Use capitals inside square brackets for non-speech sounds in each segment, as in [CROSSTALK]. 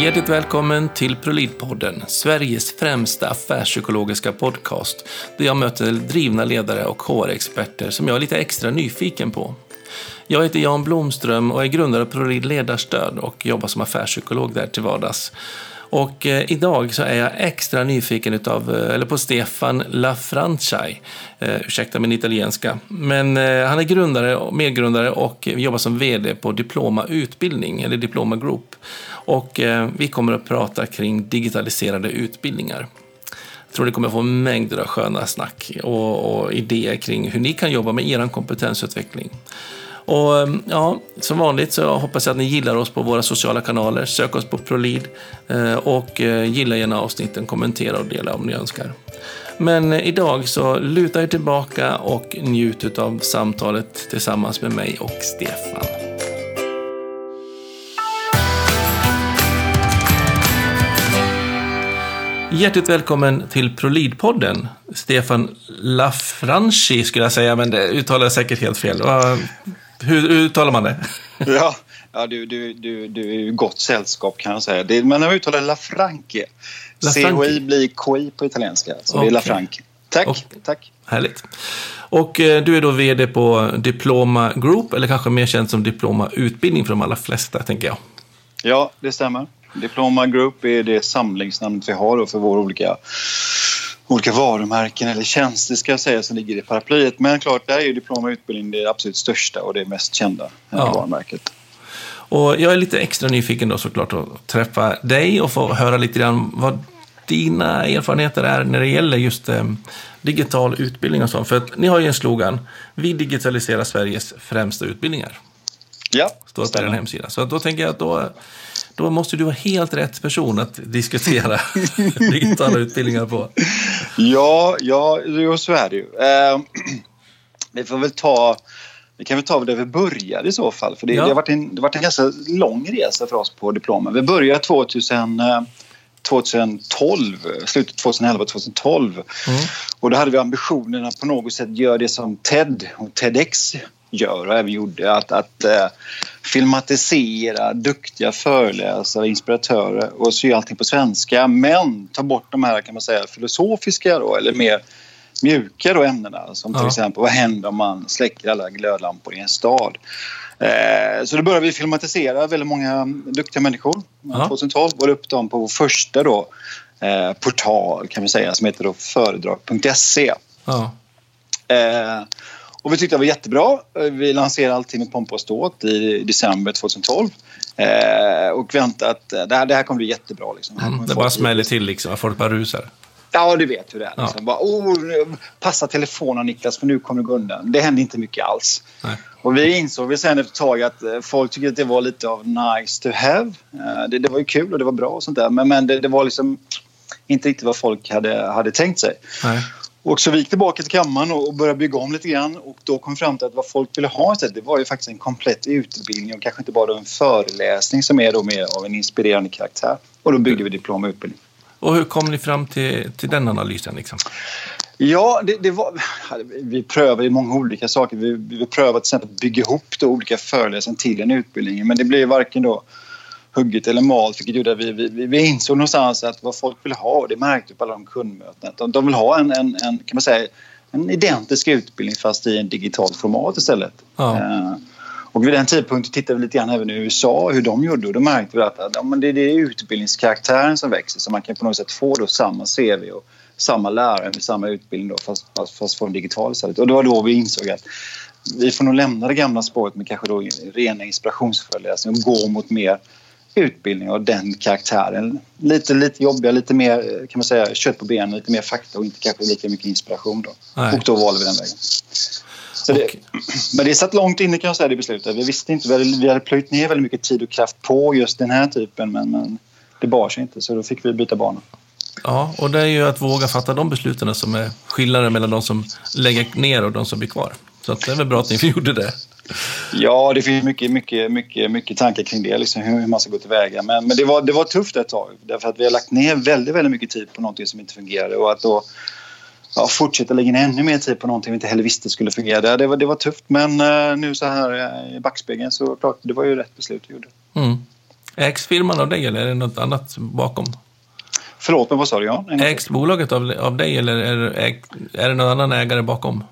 Hjärtligt välkommen till Prolidpodden, Sveriges främsta affärspsykologiska podcast, där jag möter drivna ledare och HR-experter som jag är lite extra nyfiken på. Jag heter Jan Blomström och är grundare av Prolid Ledarstöd och jobbar som affärspsykolog där till vardags. Och eh, idag så är jag extra nyfiken utav, eh, eller på Stefan Lafranchai. Eh, ursäkta min italienska. Men eh, han är grundare, medgrundare och jobbar som VD på Diploma Utbildning, eller Diploma Group. Och eh, vi kommer att prata kring digitaliserade utbildningar. Jag tror ni kommer få mängder av sköna snack och, och idéer kring hur ni kan jobba med er kompetensutveckling. Och ehm, ja, som vanligt så hoppas jag att ni gillar oss på våra sociala kanaler. Sök oss på ProLead eh, och eh, gilla gärna avsnitten, kommentera och dela om ni önskar. Men eh, idag så luta er tillbaka och njut av samtalet tillsammans med mig och Stefan. Hjärtligt välkommen till ProLead-podden. Stefan Lafranchi skulle jag säga, men det uttalar jag säkert helt fel. Hur, hur uttalar man det? [LAUGHS] Ja, ja du, du, du, du är ju gott sällskap kan jag säga. Det, men jag uttalar Lafranchi. CHI blir KI på italienska, så okay. det är Lafranchi. Tack, och, tack. Härligt. Och eh, du är då VD på Diploma Group, eller kanske mer känt som Diploma Utbildning för de allra flesta, tänker jag. Ja, det stämmer. Diploma Group är det samlingsnamnet vi har för våra olika olika varumärken eller tjänster ska jag säga som ligger i paraplyet. Men klart, där är ju diplom och utbildning det absolut största och det mest kända ja. varumärket. Och jag är lite extra nyfiken då såklart att träffa dig och få höra lite grann vad dina erfarenheter är när det gäller just eh, digital utbildning och sånt. För att ni har ju en slogan, vi digitaliserar Sveriges främsta utbildningar. Ja, Står på er hemsida. Så då tänker jag att då då måste du vara helt rätt person att diskutera [LAUGHS] digitala utbildningar på. Ja, ja så är det ju. Eh, [CLEARS THROAT] vi får väl ta vi kan väl ta där vi började i så fall. För det, ja. det, har varit en, det har varit en ganska lång resa för oss på diplomen. Vi började 2000, 2012, eh, slutet 2011, 2012. Mm. Och då hade vi ambitionen att på något sätt göra det som TED och TEDx gör och även gjorde. Att, att eh, filmatisera duktiga föreläsare, inspiratörer och sy allting på svenska men ta bort de här kan man säga filosofiska då, eller mer mjuka då ämnena som till ja. exempel vad händer om man släcker alla glödlampor i en stad. Eh, så då började vi filmatisera väldigt många duktiga människor. Ja. 2012 var upp dem på vår första då, eh, portal kan vi säga som heter föredrag.se. Ja. Eh, och vi tyckte det var jättebra. Vi lanserade allting med pompa och ståt i december 2012. Eh, och väntade att det här, det här kommer bli jättebra. Liksom. Mm, det bara smäller till liksom, folk bara rusar. Ja, du vet hur det är. Liksom. Ja. Bara, oh, passa telefonen Niklas för nu kommer det gå undan. Det hände inte mycket alls. Nej. Och vi insåg vi sen efter ett tag att eh, folk tyckte att det var lite av nice to have. Eh, det, det var ju kul och det var bra och sånt där. Men, men det, det var liksom inte riktigt vad folk hade, hade tänkt sig. Nej. Och så vi gick tillbaka till kammaren och började bygga om lite grann och då kom vi fram till att vad folk ville ha istället det var ju faktiskt en komplett utbildning och kanske inte bara en föreläsning som är då mer av en inspirerande karaktär. Och då byggde vi diplom och utbildning. Och hur kom ni fram till, till den analysen? Liksom? Ja, det, det, var, vi prövade många olika saker. Vi, vi prövade till exempel att bygga ihop då olika föreläsningar till en utbildning men det blev varken då hugget eller malt vilket gjorde att vi, vi, vi insåg någonstans att vad folk vill ha och det märkte vi på alla de kundmötena. De, de vill ha en, en, en, kan man säga, en identisk utbildning fast i en digitalt format istället. Ja. Uh, och vid den tidpunkten tittade vi lite grann även i USA hur de gjorde och då märkte vi att ja, men det, är utbildningskaraktären som växer så man kan på något sätt få då samma CV och samma lärare med samma utbildning då, fast, fast, fast få en digital istället. Och det var då vi insåg att vi får nog lämna det gamla spåret med kanske då rena inspirationsföreläsningar och gå mot mer utbildning av den karaktären. Lite, lite jobbiga, lite mer kan man säga, kött på benen, lite mer fakta och inte kanske lika mycket inspiration. Då. Och då valde vi den vägen. Så det, men det satt långt inne kan jag säga det beslutet. Vi visste inte, vi hade, vi hade plöjt ner väldigt mycket tid och kraft på just den här typen men, men det bar sig inte så då fick vi byta bana. Ja, och det är ju att våga fatta de besluten som är skillnaden mellan de som lägger ner och de som blir kvar. Så det är väl bra att ni [LAUGHS] gjorde det. Ja, det finns mycket, mycket, mycket, mycket tankar kring det, liksom, hur man ska gå tillväga. Men, men det, var, det var tufft ett tag därför att vi har lagt ner väldigt, väldigt mycket tid på någonting som inte fungerade och att då ja, fortsätta lägga ner ännu mer tid på någonting vi inte heller visste skulle fungera. Det var, det var tufft men uh, nu så här uh, i backspegeln så klart, det var ju rätt beslut vi gjorde. Mm. Ägs firman av dig eller är det något annat bakom? Förlåt mig, vad sa du? Ägs bolaget av, av dig eller är äg, är det någon annan ägare bakom?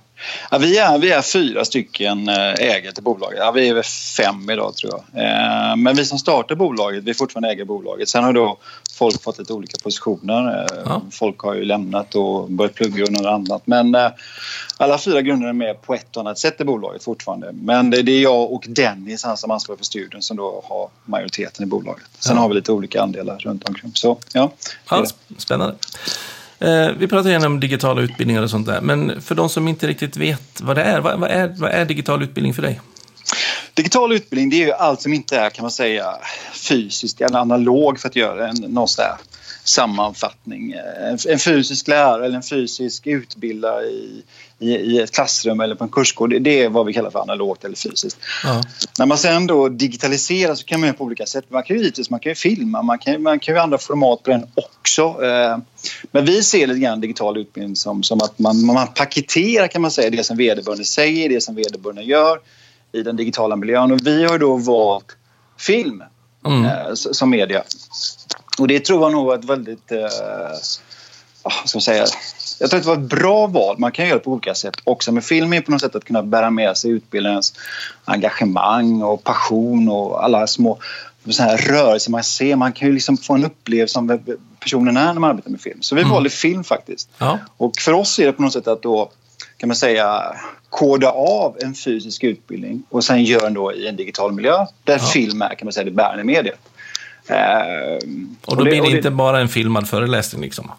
Ja, vi, är, vi är fyra stycken eh, ägare till bolaget. Ja, vi är väl fem idag tror jag. Eh, men vi som startar bolaget, vi är fortfarande ägare bolaget. Sen har då folk fått lite olika positioner. Eh, ja. Folk har ju lämnat och börjat plugga och något annat. Men alla fyra grundare är med på ett och annat sätt i bolaget fortfarande. Men det, är jag och Dennis, han som ansvarar för studien, som då har majoriteten i bolaget. Sen ja. har vi lite olika andelar runt omkring. Så, ja, ja, spännande. Eh, vi pratar gärna om digitala utbildningar och sånt där, men för de som inte riktigt vet vad det är, vad, vad, är, vad är digital utbildning för dig? Digital utbildning det är ju allt som inte är kan man säga fysiskt eller analog för att göra en någon sammanfattning. En, en fysisk lärare eller en fysisk utbildare i, i, i, ett klassrum eller på en kursgård, det är vad vi kallar för analogt eller fysiskt. Ja. När man sen då digitaliserar så kan man göra på olika sätt. Man kan ju givetvis man kan ju filma, man kan, man kan ju andra format på den också. Eh, men vi ser lite grann digital utbildning som, som att man, man paketerar kan man säga det som vederbörande säger, det som vederbörande gör i den digitala miljön. Och vi har då valt film mm. eh, som media. Och det tror jag nog var ett väldigt... Eh, ska man säga, jag tror att det var ett bra val. Man kan göra det på olika sätt också. Men film är på något sätt att kunna bära med sig utbildarens engagemang och passion och alla små så här rörelser man ser. Man kan ju liksom få en upplevelse om personen är när man arbetar med film. Så vi mm. valde film faktiskt. Ja. Och för oss är det på något sätt att då kan man säga koda av en fysisk utbildning och sen göra den då i en digital miljö där ja. film är kan man säga det bärande mediet. Ehm, och då och det, blir det, inte bara en filmad föreläsning? Liksom.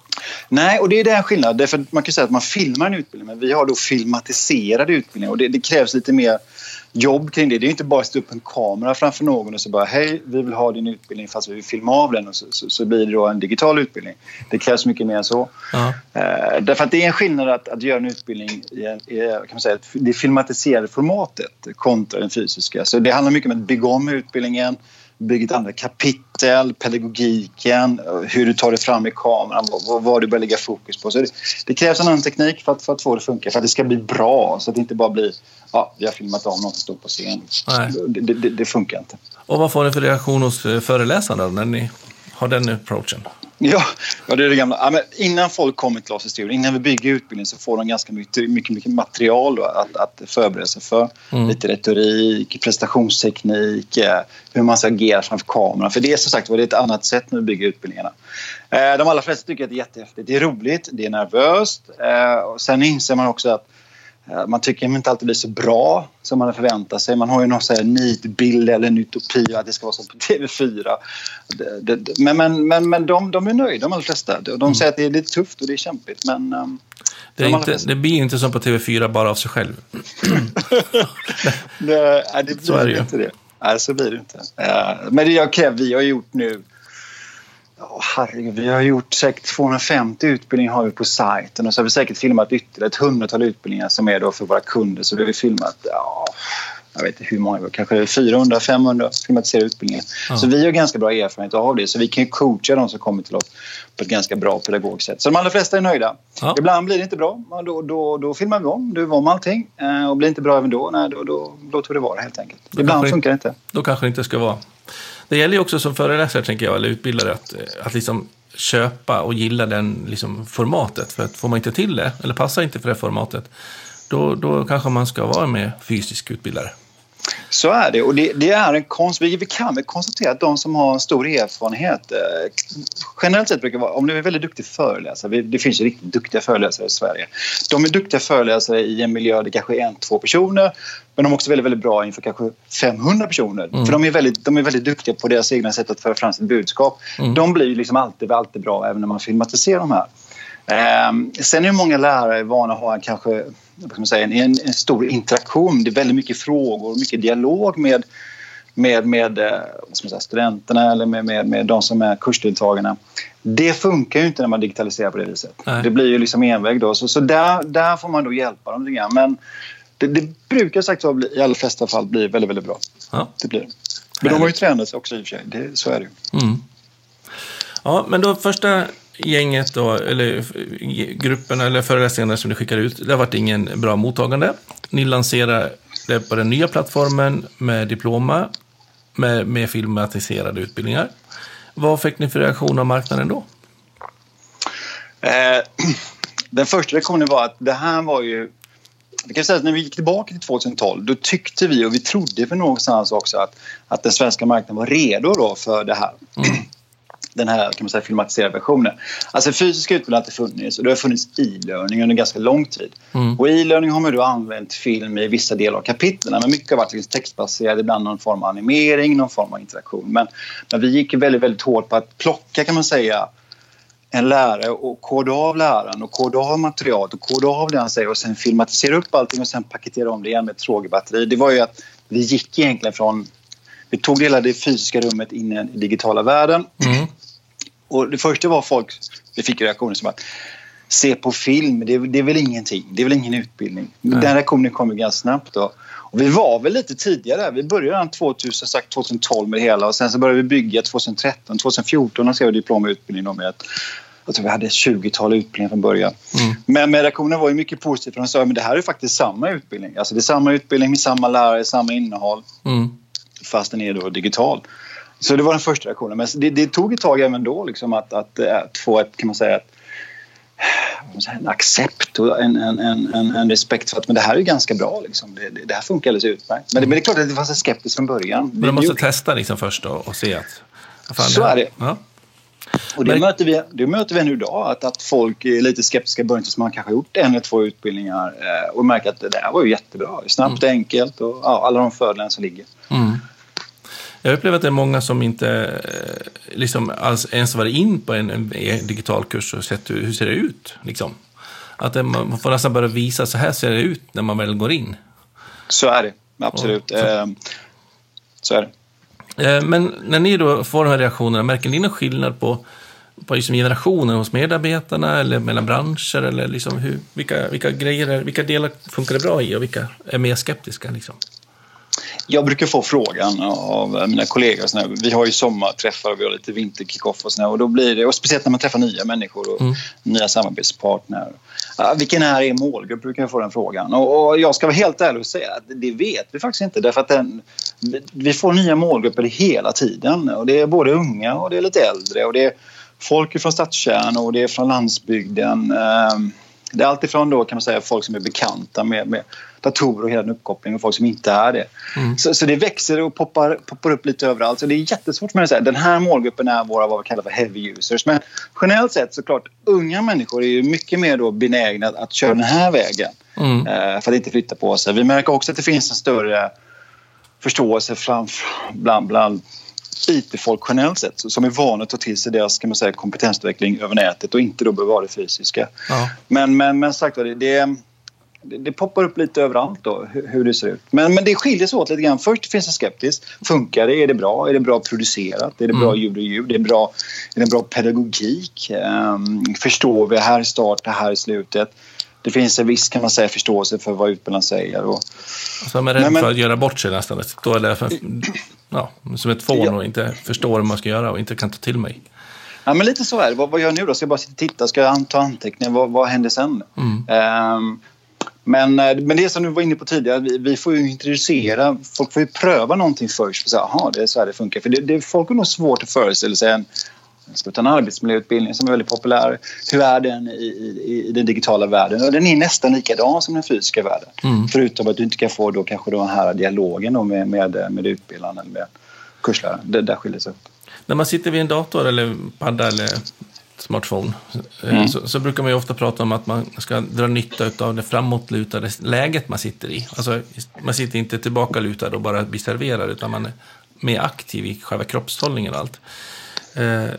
Nej, och det är den skillnaden. För man kan säga att man filmar en utbildning men vi har då filmatiserad utbildning och det, det krävs lite mer jobb kring det. Det är inte bara att stå upp en kamera framför någon och så bara hej, vi vill ha din utbildning fast vi vill filma av den och så, så, så blir det då en digital utbildning. Det krävs mycket mer än så. Uh -huh. uh, därför att det är en skillnad att, att göra en utbildning i, i kan man säga, det filmatiserade formatet kontra den fysiska. Så det handlar mycket om att bygga om utbildningen, bygga ett andra kapitel, pedagogiken, hur du tar dig fram i kameran, vad, vad du bör lägga fokus på. Så det, det, krävs en annan teknik för att, för att få det att funka, för att det ska bli bra så att det inte bara blir ja, vi har filmat av någon som står på scen. Det, det, det, funkar inte. Och vad får ni för reaktion hos föreläsarna när ni har den approachen? Ja, ja det är det gamla. Ja, men innan folk kommer till oss i studion, innan vi bygger utbildning så får de ganska mycket, mycket, mycket material att, att förbereda sig för. Mm. Lite retorik, prestationsteknik, eh, hur man ska agera framför kameran. För det är som sagt det är ett annat sätt när vi bygger utbildningarna. Eh, de allra flesta tycker att det är jättehäftigt. Det är roligt, det är nervöst. Och sen inser man också att Eh, man tycker inte alltid blir så bra som man förväntar sig. Man har ju någon sån nidbild eller en utopi att det ska vara som på TV4. Det, det, men men, men, men de, de är nöjda, de allra flesta. De mm. säger att det är lite tufft och det är kämpigt. Men, um, det, de inte, det, blir inte som på TV4 bara av sig själv. [LAUGHS] nej, det blir så är det ju. inte det. Nej, så blir det inte. Uh, men det jag kräver, vi har gjort nu Oh, herregud, vi har gjort säkert 250 utbildningar har vi på sajten och så har vi säkert filmat ytterligare ett hundratal utbildningar som är då för våra kunder. Så vi har filmat, ja, jag vet inte hur många, kanske 400-500 filmatiserade utbildningar. Ja. Så vi har ganska bra erfarenhet av det så vi kan coacha de som kommer till oss på ett ganska bra pedagogiskt sätt. Så de allra flesta är nöjda. Ja. Ibland blir det inte bra, då, då, då filmar vi om, då vi om allting. Eh, och blir det inte bra även då, nej, då, då låter vi det vara helt enkelt. Då Ibland funkar det inte. Då kanske det inte ska vara det gäller ju också som föreläsare, tänker jag, eller utbildare, att, eh, att liksom köpa och gilla den liksom, formatet. För att får man inte till det, eller passar inte för det formatet, då, då kanske man ska vara med fysisk utbildare. Så är det och det, det, är en konst. Vi, vi kan väl konstatera att de som har en stor erfarenhet eh, generellt sett brukar vara, om du är väldigt duktig föreläsare, det finns ju riktigt duktiga föreläsare i Sverige. De är duktiga föreläsare i en miljö där det kanske är en, två personer men de är också väldigt, väldigt bra inför kanske 500 personer. Mm. För de är, väldigt, de är väldigt duktiga på deras egna sätt att föra fram sitt budskap. Mm. De blir liksom alltid, alltid bra även när man filmatiserar de här. Um, sen är många lärare vana att ha kanske vad säga, en, en stor interaktion. Det är väldigt mycket frågor och mycket dialog med, med, med eh, säga, studenterna eller med, med, med de som är kursdeltagarna. Det funkar ju inte när man digitaliserar på det viset. Nej. Det blir ju liksom enväg då. Så, så där, där får man då hjälpa dem lite grann. Men det, det brukar sagt så i alla flesta fall bli väldigt, väldigt bra. Ja. Det blir Men de har ju tränat sig också i och för sig. Det, så är det ju. Mm. Ja, men då första gänget då, eller gruppen eller föreläsningarna som ni skickar ut, det har varit ingen bra mottagande. Ni lanserar det på den nya plattformen med Diploma med, med filmatiserade utbildningar. Vad fick ni för reaktion av marknaden då? Eh, [CLEARS THROAT] den första reaktionen var att det här var ju... Det kan säga att när vi gick tillbaka till 2012 då tyckte vi och vi trodde för någonstans också att, att den svenska marknaden var redo då för det här. Mm. Den här kan man säga, filmatiserade versionen. Alltså fysiska utbildningar har alltid funnits och det har funnits e-learning under ganska lång tid. Mm. Och e-learning har man då använt film i vissa delar av kapitlen men mycket har varit liksom textbaserat, ibland någon form av animering, någon form av interaktion. Men, men vi gick väldigt, väldigt hårt på att plocka kan man säga en lärare och koda av läraren och koda av materialet och koda av det han säger och sen filmatisera upp allting och sen paketera om det igen med ett frågebatteri. Det var ju att vi gick egentligen från... Vi tog hela det fysiska rummet in i den digitala världen. Mm. Och det första var folk... Vi fick reaktioner som att se på film, det är, det är väl ingenting. Det är väl ingen utbildning. Nej. Den reaktionen kom ju ganska snabbt då. Och vi var väl lite tidigare. Vi började redan 2000, sagt 2012 med det hela och sen så började vi bygga 2013. 2014 och skrev jag diplom och utbildning med ett jag tror vi hade ett 20-tal utbildningar från början. Mm. Men, men reaktionen var ju mycket positiv. För de sa att det här är faktiskt samma utbildning. Alltså det är samma utbildning med samma lärare, samma innehåll. Mm. Fast den är då digital. Så det var den första reaktionen. Men det, det tog ett tag även då liksom att, att, att få ett, kan man säga, ett, en accept och en, en, en, en, respekt för att men det här är ganska bra. Liksom. Det, det, det här funkar alldeles utmärkt. Men, det, men det är klart att det fanns en skeptisk från början. Men de måste testa liksom först då och se att... Fan, så är det. Ja. Och det, men... möter vi, det möter vi ännu idag, att, att folk är lite skeptiska i början tills man kanske har gjort en eller två utbildningar eh, och märker att det där var ju jättebra. Snabbt, mm. enkelt och ja, alla de fördelar som ligger. Mm. Jag upplever att det är många som inte eh, liksom, alls ens varit in på en, en digital kurs och sett hur, hur ser det ut. Liksom. Att det, man får nästan börja visa så här ser det ut när man väl går in. Så är det, absolut. Och, så. Eh, så är det. Eh, men när ni då får de här reaktionerna, märker ni någon skillnad på, på liksom generationer hos medarbetarna eller mellan branscher? Eller liksom hur, vilka, vilka, grejer, vilka delar funkar det bra i och vilka är mer skeptiska? Liksom? Jag brukar få frågan av mina kollegor. Och vi har ju sommarträffar och vi har lite vinterkickoff och, och då blir det, och speciellt när man träffar nya människor och mm. nya samarbetspartner. vilken är er målgrupp? brukar jag få den frågan. Och, och, jag ska vara helt ärlig och säga att det vet vi faktiskt inte därför att den, vi får nya målgrupper hela tiden och det är både unga och det är lite äldre och det är folk från stadskärn och det är från landsbygden. Ehm, det är alltifrån då kan man säga folk som är bekanta med, med datorer och hela den uppkopplingen och folk som inte är det. Mm. Så, så, det växer och poppar, poppar upp lite överallt. Så det är jättesvårt med att säga den här målgruppen är våra vad vi kallar för heavy users. Men generellt sett såklart, unga människor är ju mycket mer då benägna att, att köra den här vägen. Mm. Eh, för att inte flytta på sig. Vi märker också att det finns en större förståelse bland, bland IT-folk generellt sett som är vana att ta till sig deras kan man säga, kompetensutveckling över nätet och inte då behöver vara det fysiska. Ja. Men, men, men sagt det, det, det poppar upp lite överallt då hur det ser ut. Men, men det skiljer sig åt lite grann. Först finns det skeptiskt. Funkar det? Är det bra? Är det bra producerat? Är det bra mm. ljud och ljud? Är det bra, är det bra pedagogik? Um, förstår vi? Här är start, här är slutet det finns en viss kan man säga, förståelse för vad utbildaren säger. Och, alltså de är rädda för att göra bort sig nästan. Då är det för, ja, som ett fån ja. och inte förstår vad man ska göra och inte kan ta till mig. Ja, men lite så är det. Vad, vad gör jag nu då? Ska jag bara sitta och titta? Ska jag ta anteckningar? Vad, vad händer sen? Mm. Um, men, eh, men det som du var inne på tidigare, vi, vi får ju introducera, folk får ju pröva någonting först. För att säga, det är så här det funkar. För det, det, folk har nog svårt att föreställa sig en, ska ta en arbetsmiljöutbildning som är väldigt populär. Hur är den i, i, i den digitala världen? den är nästan likadan som den fysiska världen. Mm. Förutom att du inte kan få då kanske den här dialogen då med, med, med utbildaren eller med kursläraren. Det där skiljer sig åt. När man sitter vid en dator eller padda eller smartphone eh, mm. så, så, brukar man ju ofta prata om att man ska dra nytta av det framåtlutade läget man sitter i. Alltså, man sitter inte tillbakalutad och bara blir serverad utan man är mer aktiv i själva kroppshållningen och allt. Eh,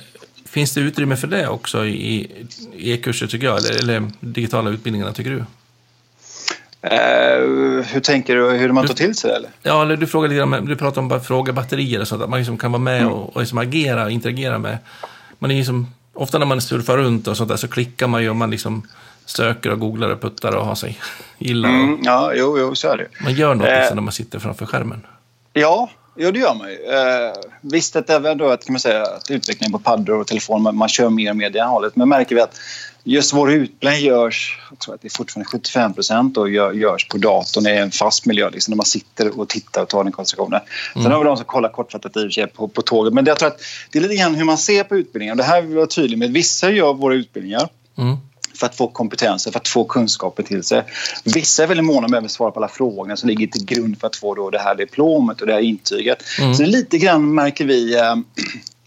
Finns det utrymme för det också i e-kurser, tycker jag? Eller, eller digitala utbildningarna, tycker du? Uh, hur tänker du? Hur man tar till sig det? Eller? Ja, eller du, frågar lite grann, du pratar om frågebatterier och sånt. Att man liksom kan vara med mm. och, och liksom agera och interagera med. Man är liksom, ofta när man surfar runt och sånt där så klickar man ju och man liksom söker och googlar och puttar och har sig illa. Mm, ja, jo, jo, så är det Man gör något uh, liksom när man sitter framför skärmen. Ja, Ja, det gör man ju. Eh, visst att även då att, kan man säga, att utvecklingen på paddor och telefon, man, man kör mer och mer det hållet. Men märker vi att just vår utbildning görs, jag tror att det är fortfarande 75 procent görs på datorn i en fast miljö liksom, när man sitter och tittar och tar den koncentrationen. Mm. Sen har vi de som kollar kortfattat i och sig på, på tåget. Men jag tror att det är lite grann hur man ser på utbildningen. Det här vill jag vara tydlig med. Vissa gör våra utbildningar mm för att få kompetenser, för att få kunskaper till sig. Vissa är väldigt måna med att svara på alla frågorna som ligger till grund för att få då det här diplomet och det här intyget. Mm. Så lite grann märker vi eh,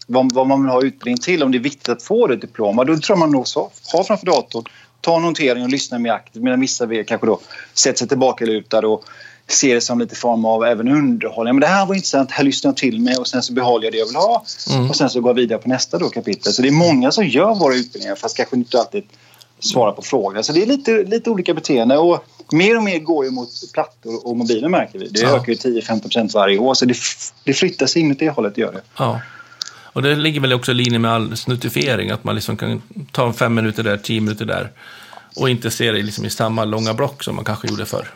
vad, vad, man vill ha utbildning till. Om det är viktigt att få det diplom, då tror man nog så. Ha framför datorn, ta notering och lyssna mer aktivt. Medan vissa vill kanske då sätta sig tillbaka lutad och ser det som lite form av även underhållning. Men det här var intressant, här lyssnar jag till mig och sen så behåller jag det jag vill ha. Mm. Och sen så går jag vidare på nästa då kapitel. Så det är många som gör våra utbildningar fast kanske inte alltid svara på frågor. Så det är lite, lite olika beteende. Och mer och mer går ju mot plattor och mobiler märker vi. Det ja. ökar ju 10-15% varje år. Så det, det flyttas in åt det hållet, gör det. Ja. Och det ligger väl också i linje med all snuttifiering, att man liksom kan ta fem minuter där, tio minuter där och inte se det liksom i samma långa block som man kanske gjorde förr.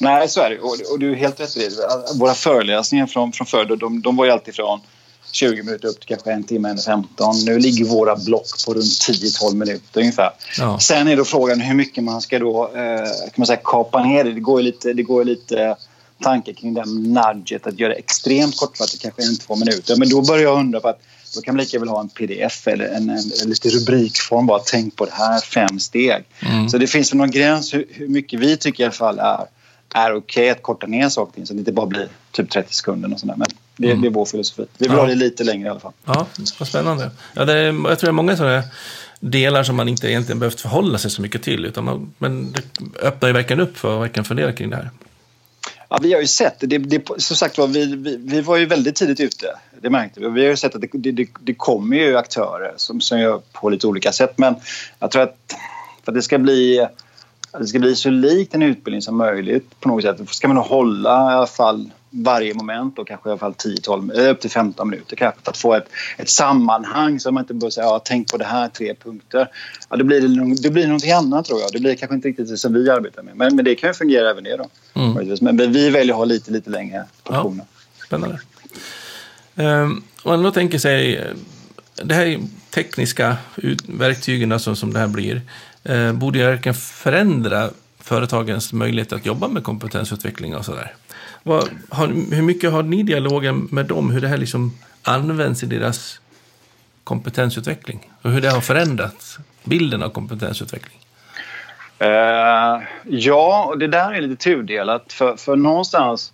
Nej, så är det. Och, och du är helt rätt i det. Våra föreläsningar från, från förr, de, de var ju alltid från 20 minuter upp till kanske en timme, en 15. Nu ligger våra block på runt 10-12 minuter ungefär. Ja. Sen är då frågan hur mycket man ska då, eh, kan man säga, kapa ner det. Det går lite, det går lite tankar kring det nudget att göra det extremt kortfattat, kanske en, två minuter. Men då börjar jag undra på att då kan man lika väl ha en pdf eller en, en, en lite rubrikform. Bara tänk på det här, fem steg. Mm. Så det finns väl någon gräns hur, hur mycket vi tycker i alla fall är, är okej okay att korta ner saker och ting så att det inte bara blir typ 30 sekunder och sådär. Men det, mm. det är vår filosofi. Vi vill ja. ha det lite längre i alla fall. Ja, vad spännande. Ja, det är, jag tror det är många sådana delar som man inte egentligen behövt förhålla sig så mycket till. Utan man, men det öppnar ju verkligen upp för att verkligen fundera kring det här. Ja, vi har ju sett det. det som sagt var, vi, vi, vi, var ju väldigt tidigt ute. Det märkte vi. Vi har ju sett att det, det, det kommer ju aktörer som, som gör på lite olika sätt. Men jag tror att för att det ska bli det ska bli så likt en utbildning som möjligt på något sätt. ska man hålla i alla fall varje moment och kanske i alla fall 10-12, upp till 15 minuter kanske för att få ett, ett sammanhang så man inte bara säger ja, tänk på det här, tre punkter. Ja, det, blir, det blir någonting annat tror jag. Det blir kanske inte riktigt det som vi arbetar med. Men, men det kan ju fungera även det då. Mm. Men vi väljer att ha lite, lite längre portioner. Ja, spännande. Um, om man då tänker sig det här tekniska verktygen som, som det här blir, eh, borde ju verkligen förändra företagens möjlighet att jobba med kompetensutveckling och sådär. hur mycket har ni dialogen med dem, hur det här liksom används i deras kompetensutveckling och hur det har förändrat bilden av kompetensutveckling? Uh, ja, det där är lite tudelat. För, för någonstans...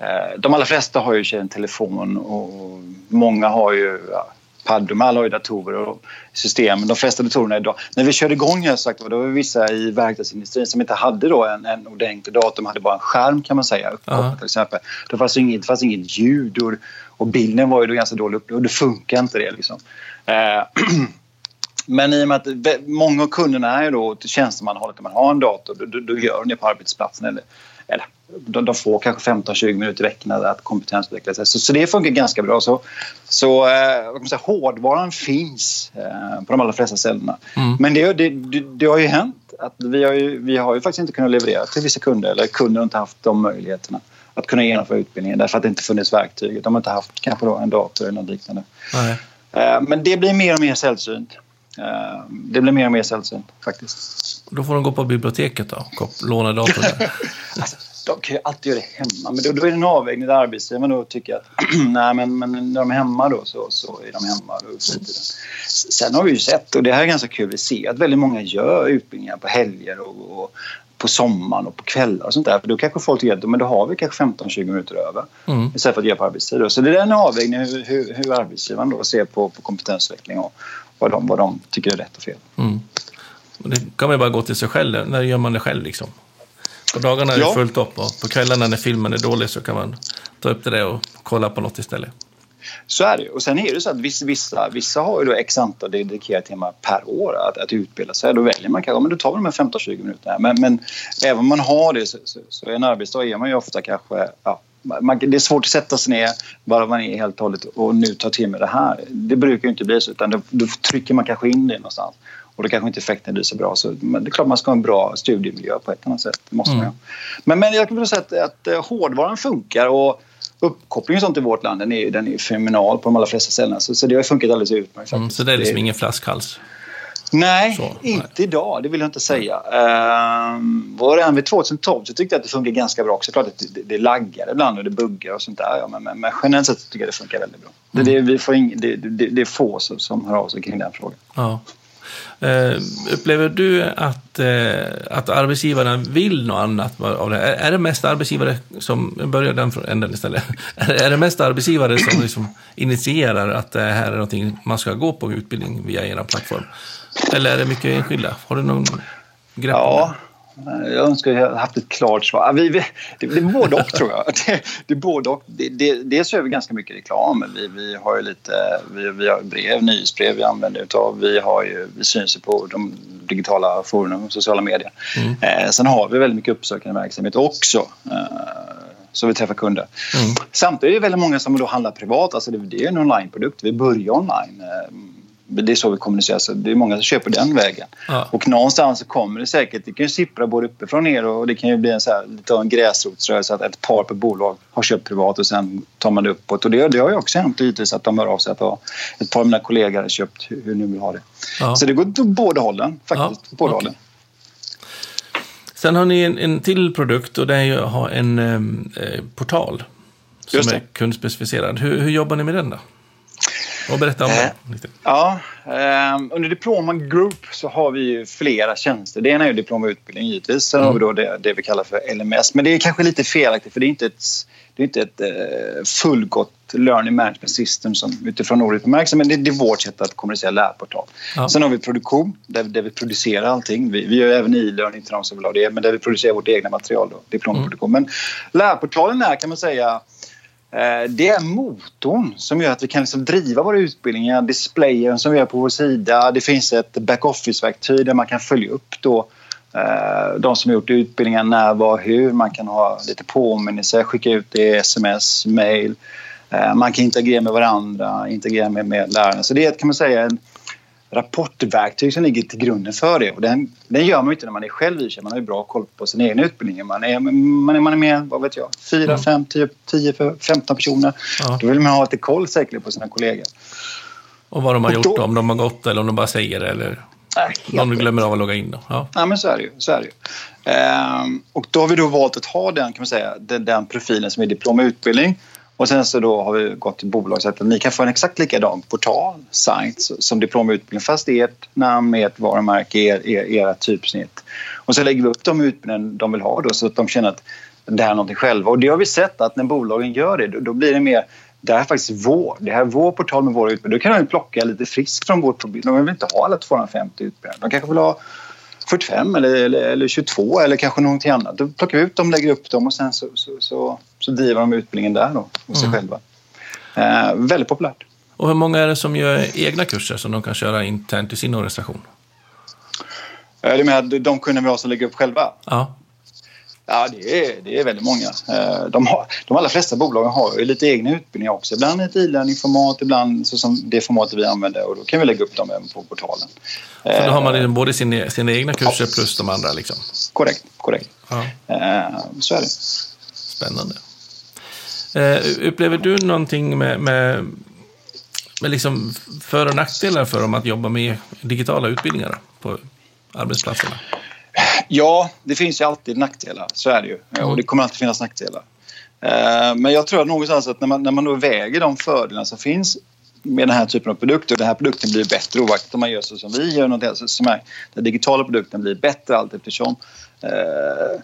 Uh, de allra flesta har ju en telefon och många har ju paddor, alla har ju datorer och system. De flesta datorerna idag. När vi körde igång här sagt, då var det vissa i verkstadsindustrin som inte hade då en, en ordentlig dator, de hade bara en skärm kan man säga uppkopplad till exempel. Det fanns inget, det fanns inget ljud och, och bilden var ju då ganska dålig upplöst och det funkar inte det liksom. Eh, [CLEARS THROAT] men i och med att många av kunderna är då tjänstemannahållet, där man har en dator, då, då gör de det på arbetsplatsen eller eller de, de får kanske 15-20 minuter i veckan att kompetensutveckla sig. Så, så det funkar ganska bra. Så, så eh, säga, hårdvaran finns eh, på de allra flesta ställena. Mm. Men det, det, det, det, har ju hänt att vi har ju, vi har ju faktiskt inte kunnat leverera till vissa kunder eller kunder har inte haft de möjligheterna att kunna genomföra utbildningen därför att det inte funnits verktyg. De har inte haft kanske då en dator eller något liknande. Nej. Eh, men det blir mer och mer sällsynt. Eh, det blir mer och mer sällsynt faktiskt. Då får de gå på biblioteket då låna datorn [LAUGHS] alltså, de kan ju alltid göra det hemma, men då, då är det en avvägning där arbetsgivaren då tycker att [CLEARS THROAT] nej, men, men när de är hemma då så, så är de hemma. Då, Sen har vi ju sett, och det här är ganska kul, vi ser att väldigt många gör utbildningar på helger och, och på sommaren och på kvällar och sånt där. För då kanske folk tycker att men då har vi kanske 15-20 minuter över mm. istället för att göra på arbetstid. Så det är en avvägning hur, hur, hur arbetsgivaren då ser på, på kompetensutveckling och vad de, vad de tycker är rätt och fel. Mm. Och det kan man ju bara gå till sig själv. När gör man det själv liksom? På dagarna är det ja. fullt upp och på kvällarna när filmen är dålig så kan man ta upp det och kolla på något istället. Så är det Och sen är det så att vissa, vissa, har ju då x antal dedikerade timmar per år att, att utbilda sig. Då väljer man kanske, men då tar vi de här 15-20 minuterna. Men, men även om man har det så, så, så en arbetsdag är man ju ofta kanske ja, man, det är svårt att sätta sig ner bara man är helt och hållet och nu tar till med det här. Det brukar ju inte bli så utan då, då trycker man kanske in det någonstans och då kanske inte effekten blir så bra. Så, men det är klart man ska ha en bra studiemiljö på ett annat sätt. Det måste mm. man men, men jag kan säga att, att eh, hårdvaran funkar och uppkopplingen och sånt i vårt land den är, den är fenomenal på de allra flesta ställena. Så, så det har funkat alldeles utmärkt. Mm, så det är liksom det, ingen flaskhals? Nej, så, inte nej. idag. Det vill jag inte säga. Uh, var redan vid 2012 så tyckte jag att det funkar ganska bra också. Klart att det, det laggar ibland och det buggar och sånt där. Ja, men, men, men generellt sett tycker jag det funkar väldigt bra. Mm. Det, vi får ing, det, det, det är få som, som hör av sig kring den frågan. Ja. Uh, upplever du att, uh, att arbetsgivarna vill något annat av det? Är, är det mest arbetsgivare som, börjar den änden istället, [LAUGHS] är det mest arbetsgivare som liksom initierar att det här är någonting man ska gå på utbildning via er plattform? Eller är det mycket enskilda? Har du någon grepp ja. Jag önskar jag hade haft ett klart svar. Vi, vi, det, det är både och, tror jag. Det, det är både och. Det, det, dels gör vi ganska mycket reklam. Vi, vi har ju lite vi, vi har brev, nyhetsbrev vi använder utav. Vi, har ju, vi syns ju på de digitala forumen, sociala medier. Mm. Eh, sen har vi väldigt mycket uppsökande verksamhet också. Eh, så vi träffar kunder. Mm. Samtidigt är det väldigt många som då handlar privat. Alltså det, det är en onlineprodukt. Vi börjar online. Det är så vi kommunicerar. Så det är många som köper den vägen. Ja. Och någonstans så kommer det säkert, det kan ju sippra både uppifrån ner och det kan ju bli en, så här, lite av en gräsrotsrörelse att ett par på bolag har köpt privat och sen tar man det uppåt. Och det, det har ju också hänt givetvis att de hör av sig att ett par av mina kollegor har köpt hur nu vill ha det. Ja. Så det går åt båda hållen faktiskt. Ja. Båda okay. hållen. Sen har ni en, en till produkt och det är ju att ha en eh, portal som är kundspecificerad. Hur, hur jobbar ni med den då? Och berätta om det. Eh, ja, eh, under Diploma Group så har vi flera tjänster. Det ena är Diploma Utbildning givetvis. Sen mm. har vi då det, det, vi kallar för LMS. Men det är kanske lite felaktigt för det är inte ett, det är inte ett eh, fullgott learning management system som utifrån ordet bemärks. Men det, det, är vårt sätt att kommunicera lärportal. Ja. Sen har vi produktion där, där vi producerar allting. Vi, vi gör även e-learning till de som vill ha det. Men där vi producerar vårt egna material, då, diplomproduktion. Mm. Men lärportalen är kan man säga Eh, Eh, det är motorn som gör att vi kan liksom driva våra utbildningar, displayen som vi har på vår sida. Det finns ett backoffice-verktyg där man kan följa upp då, eh, de som har gjort utbildningar, när, var, hur. Man kan ha lite påminnelser, skicka ut det i sms, mail. Eh, man kan interagera med varandra, interagera med, med lärarna. Så det är kan man säga en, rapportverktyg som ligger till grunden för det. Och den, den gör man inte när man är själv i sig. Man har ju bra koll på sin egen utbildning. Man är, man är, man är med, vad vet jag, 4, 5, 10, 10 15 personer. Ja. Då vill man ha lite koll säkert på sina kollegor. Och vad de har och gjort, då, om de har gått eller om de bara säger det eller äh, någon glömmer av att logga in. Då. Ja. ja, men så är det ju. Så är det ju. Ehm, och då har vi då valt att ha den, kan man säga, den, den profilen som är diplom och utbildning. Och sen så då har vi gått till bolag så att ni kan få en exakt likadan portal, sajt som diplomutbildning fast ert namn, ert varumärke, er, er, era typsnitt. Och så lägger vi upp de utbildningar de vill ha då så att de känner att det här är någonting själva. Och det har vi sett att när bolagen gör det då, då blir det mer det här är faktiskt vår, det här är vår portal med våra utbildningar. Då kan de plocka lite friskt från vårt problem. De vill inte ha alla 250 utbildningar. De kanske vill ha 45 eller, eller, eller 22 eller kanske någonting annat. Då plockar vi ut dem, lägger upp dem och sen så, så, så, så driver de utbildningen där då, hos sig mm. själva. Eh, väldigt populärt. Och hur många är det som gör egna kurser som de kan köra internt i sin organisation? Är det med de kunder vi har som lägger upp själva? Ja. Ja, det är, det är väldigt många. Eh, de, har, de allra flesta bolagen har ju lite egna utbildningar också. Ibland ett e-learning-format, ibland så som det formatet vi använder och då kan vi lägga upp dem även på portalen. Så då har man liksom både sina, sina egna kurser ja. plus de andra? Liksom. Korrekt, korrekt. Ja. Eh, så är det. Spännande. Upplever du någonting med, med, med liksom för och nackdelar för dem att jobba med digitala utbildningar på arbetsplatserna? Ja, det finns ju alltid nackdelar. Så är det ju. Mm. Och det kommer alltid finnas nackdelar. Eh, men jag tror att någonstans att när man, när man då väger de fördelar som finns med den här typen av produkter och den här produkten blir bättre oavsett om man gör så som vi gör, något som är, den digitala produkten blir bättre allt eftersom. Eh,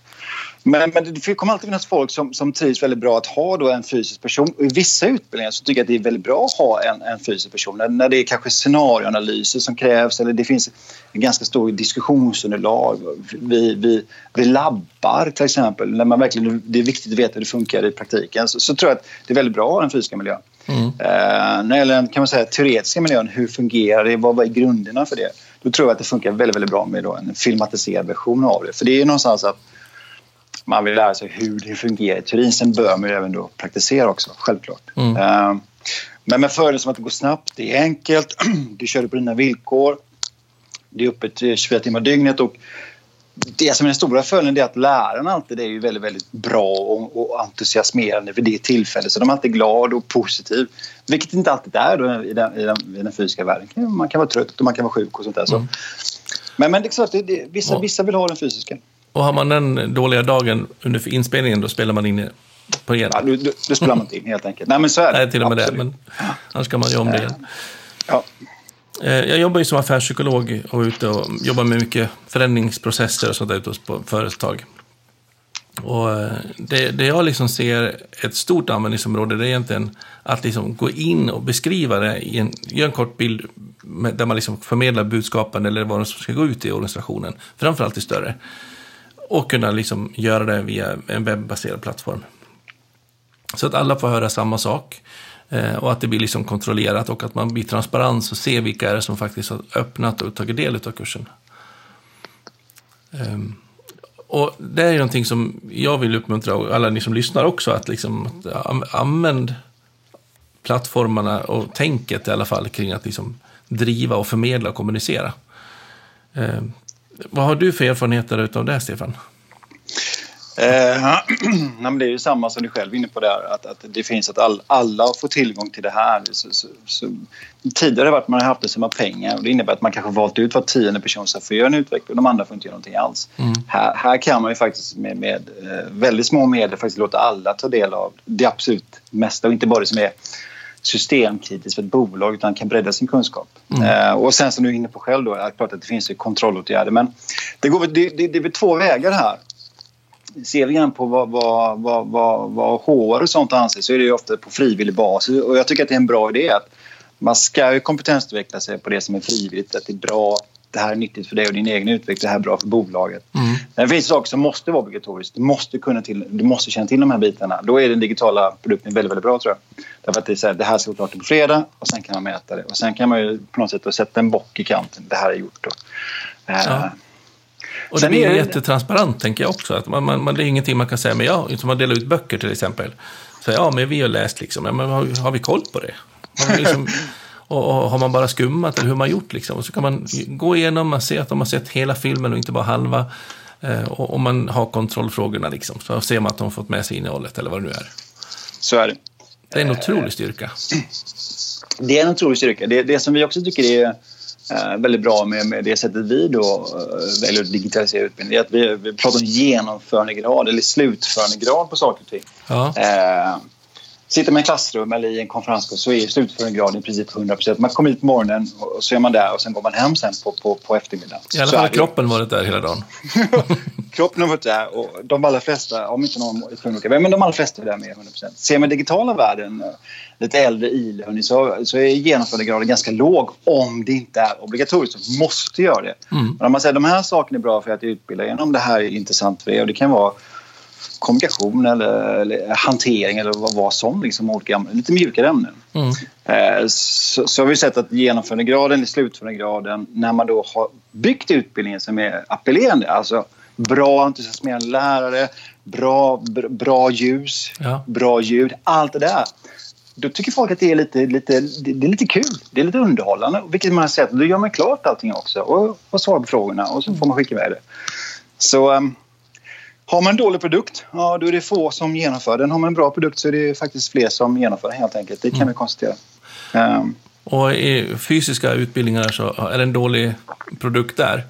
men, men det kommer alltid finnas folk som, som trivs väldigt bra att ha då en fysisk person. Och I vissa utbildningar så tycker jag att det är väldigt bra att ha en, en fysisk person. När, när det är kanske scenarioanalyser som krävs eller det finns en ganska stor diskussionsunderlag. Vi, vi, vi labbar till exempel. När man verkligen, det är viktigt att veta hur det funkar i praktiken. Så, så tror jag att det är väldigt bra att ha den fysiska miljön. Mm. Uh, när det gäller den kan man säga, teoretiska miljön, hur fungerar det? Vad, vad är grunderna för det? Då tror jag att det funkar väldigt, väldigt bra med då en filmatiserad version av det. För det är någonstans att man vill lära sig hur det fungerar i teorin. Sen bör man ju även då praktisera också, självklart. Mm. Uh, men med fördelen som att det går snabbt, det är enkelt, [CLEARS THROAT] du kör på dina villkor. Det är öppet 24 timmar dygnet och det som är den stora följden är att lärarna alltid är ju väldigt, väldigt bra och, och entusiasmerande vid det tillfället. Så de är alltid glada och positiva. Vilket inte alltid är då i, den, i, den, i den fysiska världen. Man kan vara trött och man kan vara sjuk och sånt där. Så. Mm. Men, men det är klart, det, det, vissa, vissa vill ha den fysiska. Och har man den dåliga dagen under inspelningen då spelar man in på igen? Ja, då, spelar man inte in helt enkelt. Nej, men så är det. Nej, till och med Absolut. det. Men annars kan man göra om det igen. Ja. Eh, jag jobbar ju som affärspsykolog och är ute och jobbar med mycket förändringsprocesser och sånt där ute på företag. Och eh, det, det jag liksom ser ett stort användningsområde det är egentligen att liksom gå in och beskriva det, i en, göra en kort bild där man liksom förmedlar budskapen eller vad som ska gå ut i organisationen, framförallt i större. Och kunna liksom göra det via en webbaserad plattform. Så att alla får höra samma sak. Eh, och att det blir liksom kontrollerat och att man blir transparent och ser vilka är det som faktiskt har öppnat och tagit del av kursen. Ehm, och det är någonting som jag vill uppmuntra och alla ni som lyssnar också att liksom använd plattformarna och tänket i alla fall kring att liksom driva och förmedla och kommunicera. Ehm, vad har du för erfarenheter av det, Stefan? Eh, [CLEARS THROAT] det är ju samma som du själv är inne på där, att, att det finns att all, alla får tillgång till det här. Så, så, så, tidigare har man har haft det som har pengar och det innebär att man kanske valt ut var tionde person som får göra en utveckling och de andra får inte göra någonting alls. Mm. Här, här kan man ju faktiskt med, med eh, väldigt små medel faktiskt låta alla ta del av det absolut mesta och inte bara det som är systemkritiskt för ett bolag utan kan bredda sin kunskap. Mm. Eh, och sen som du är inne på själv då, är klart att det finns ju kontrollåtgärder men det, går, det, det, det är väl två vägar här ser vi grann på vad, vad, vad, vad, vad HR och sånt anser så är det ofta på frivillig basis och jag tycker att det är en bra idé att man ska ju kompetensutveckla sig på det som är frivilligt, att det är bra det här är nyttigt för dig och din egen utveckling, det här är bra för bolaget. Mm. Det finns saker som måste vara obligatoriskt. Du måste, kunna till, du måste känna till de här bitarna. Då är den digitala produkten väldigt, väldigt bra tror jag. Därför att det, är så här, det här ska vara klart på fredag och sen kan man mäta det. Och sen kan man ju på något sätt sätta en bock i kanten. Det här är gjort. Då. Ja. Uh, och det blir det... jättetransparent, tänker jag också. Att man, man, det är ingenting man kan säga, men ja, som att dela ut böcker till exempel. Så ja, men vi har läst liksom, men har, har vi koll på det? Har, liksom, [LAUGHS] och, och, har man bara skummat eller hur har man gjort liksom? Och så kan man gå igenom, man ser att de har sett hela filmen och inte bara halva. Eh, och, och man har kontrollfrågorna liksom, så ser man att de har fått med sig innehållet eller vad det nu är. Så är det. Det är en otrolig styrka. [CLEARS THROAT] Det är en otrolig styrka. Det, det som vi också tycker är eh, väldigt bra med, med det sättet vi då eh, väljer att digitalisera utbildning är att vi, vi pratar om genomförandegrad eller slutförandegrad på saker och ting. Ja. Eh, Sitter man i klassrum eller i en konferenskurs så är slutförandegraden i princip 100% Man kommer hit på morgonen och så är man där och sen går man hem sen på, på, på eftermiddagen. I alla fall har kroppen varit där hela dagen. [LAUGHS] kroppen har varit där och de allra flesta, om inte någon är åka, men de allra flesta är där med 100% Ser man digitala världen, eh, lite äldre e så, så är genomförandegraden ganska låg om det inte är obligatoriskt. Så måste göra det. Mm. Men om man säger att de här sakerna är bra för att utbilda genom det här är intressant för er och det kan vara kommunikation eller, eller, hantering eller vad, vad som. Liksom, olika, lite mjukare ämnen. Mm. Eh, så, så har vi sett att genomförandegraden, eller slutförandegraden, när man då har byggt utbildningen som är appellerande, alltså bra entusiasmerande lärare, bra, bra ljus, ja. bra ljud, allt det där. Då tycker folk att det är lite, lite, det är lite kul, det är lite underhållande. Vilket man har sett, då gör man klart allting också och, och svarar på frågorna och så får man skicka iväg det. Så um, har man en dålig produkt, ja då är det få som genomför den. Har man en bra produkt så är det faktiskt fler som genomför den helt enkelt. Det kan mm. vi konstatera. Um, och i fysiska utbildningar så är det en dålig produkt där.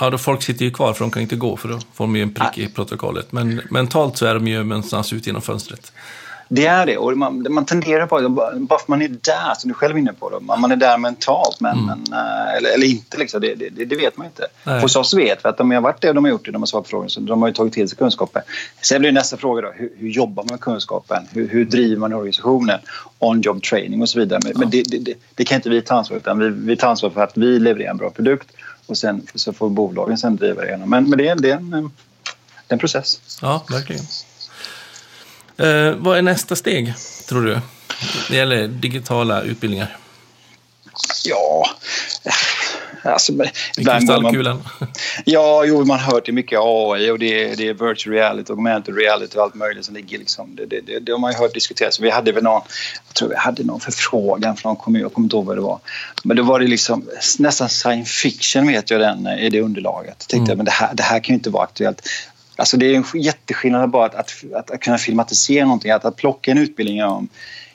Ja, då folk sitter ju kvar för de kan inte gå för då får de ju en prick i protokollet. Men mentalt så är de ju någonstans ut genom fönstret. Det är det. Och man, man tenderar på det. Bara för man är där, som du själv är inne på. Då. Man är där mentalt, men, mm. men eh, eller, eller, inte. Liksom. Det, det, det, vet man inte. Nej. Hos oss vet vi att de har varit det de har gjort det, de har svarat på frågor. Så de har ju tagit till sig kunskapen. Sen blir nästa fråga då, hur, hur jobbar man med kunskapen? Hur, hur driver man organisationen? On-job training och så vidare. Men, ja. men det, det, kan inte vi ta ansvar för. Utan vi, vi tar ansvar för att vi levererar en bra produkt och sen så får bolagen sen driva det igenom. Men, men det, det, är en, det är en process. Ja, verkligen. Eh, vad är nästa steg, tror du? Det gäller digitala utbildningar. Ja, Alltså, kristallkulan. Ja, jo, man har hört det mycket AI och det är, det är virtual reality, augmented reality och allt möjligt som ligger liksom. Det, det, det, det har man ju hört diskuteras. Vi hade väl någon, jag tror vi hade någon förfrågan från kommun, jag kommer inte ihåg vad det var. Men då var det liksom nästan science fiction vet jag den i det underlaget. Jag tänkte mm. men det här, det här kan ju inte vara aktuellt. Alltså det är en jätteskillnad bara att, att, att, att kunna filmatisera någonting, att, att plocka en utbildning om,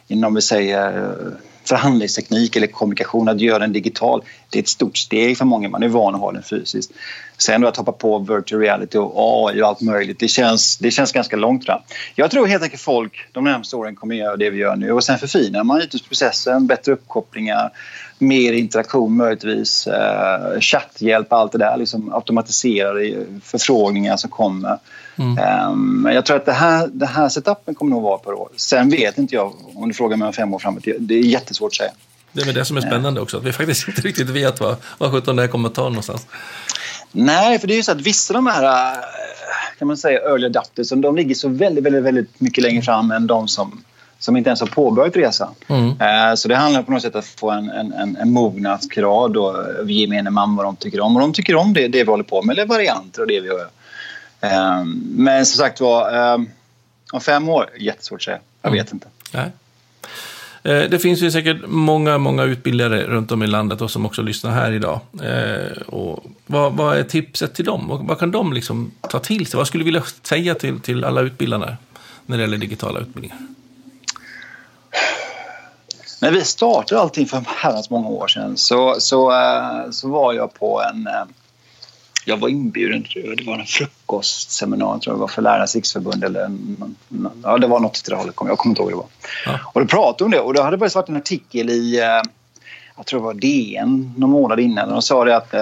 inom vi säger eh, förhandlingsteknik eller kommunikation, att göra den digital, det är ett stort steg för många. Man är van att ha den fysiskt. Sen då att hoppa på virtual reality och AI och allt möjligt, det känns, det känns ganska långt fram. Jag tror helt enkelt folk de närmaste åren kommer göra det vi gör nu och sen förfinar man processen, bättre uppkopplingar, mer interaktion möjligtvis, eh, chatthjälp, allt det där, liksom automatiserade förfrågningar som kommer. Mm. Um, jag tror att det här, det här setupen kommer nog vara på år. Sen vet inte jag, om du frågar mig om fem år framåt, det är jättesvårt att säga. Det är det som är spännande också, att vi [LAUGHS] faktiskt inte riktigt vet vad, vad sjutton det här kommer att ta någonstans. Nej, för det är ju så att vissa av de här eh, kan man säga early adapters, de ligger så väldigt, väldigt, väldigt mycket längre fram än de som som inte ens har påbörjat resan. Mm. Eh, så det handlar på något sätt om att få en, en, en mognadsgrad av gemene man vad de tycker om. Och de tycker om det, det vi håller på med, eller varianter av det vi gör. Eh, men som sagt var, eh, om fem år, jättesvårt att säga. Jag mm. vet inte. Nej. Det finns ju säkert många, många utbildare runt om i landet och som också lyssnar här idag. och vad, vad är tipset till dem? Och vad kan de liksom ta till sig? Vad skulle du vilja säga till, till alla utbildare när det gäller digitala utbildningar? När vi startade allting för herrans många år sedan så, så, eh, så var jag på en... Eh, jag var inbjuden, det var en frukostseminarium tror jag det var för Lärarnas riksförbund eller ja, det var något till det hållet, jag kommer inte ihåg det var. Ja. Och då pratade om det och då hade det varit en artikel i eh, jag tror det var DN någon månad innan. De sa det att,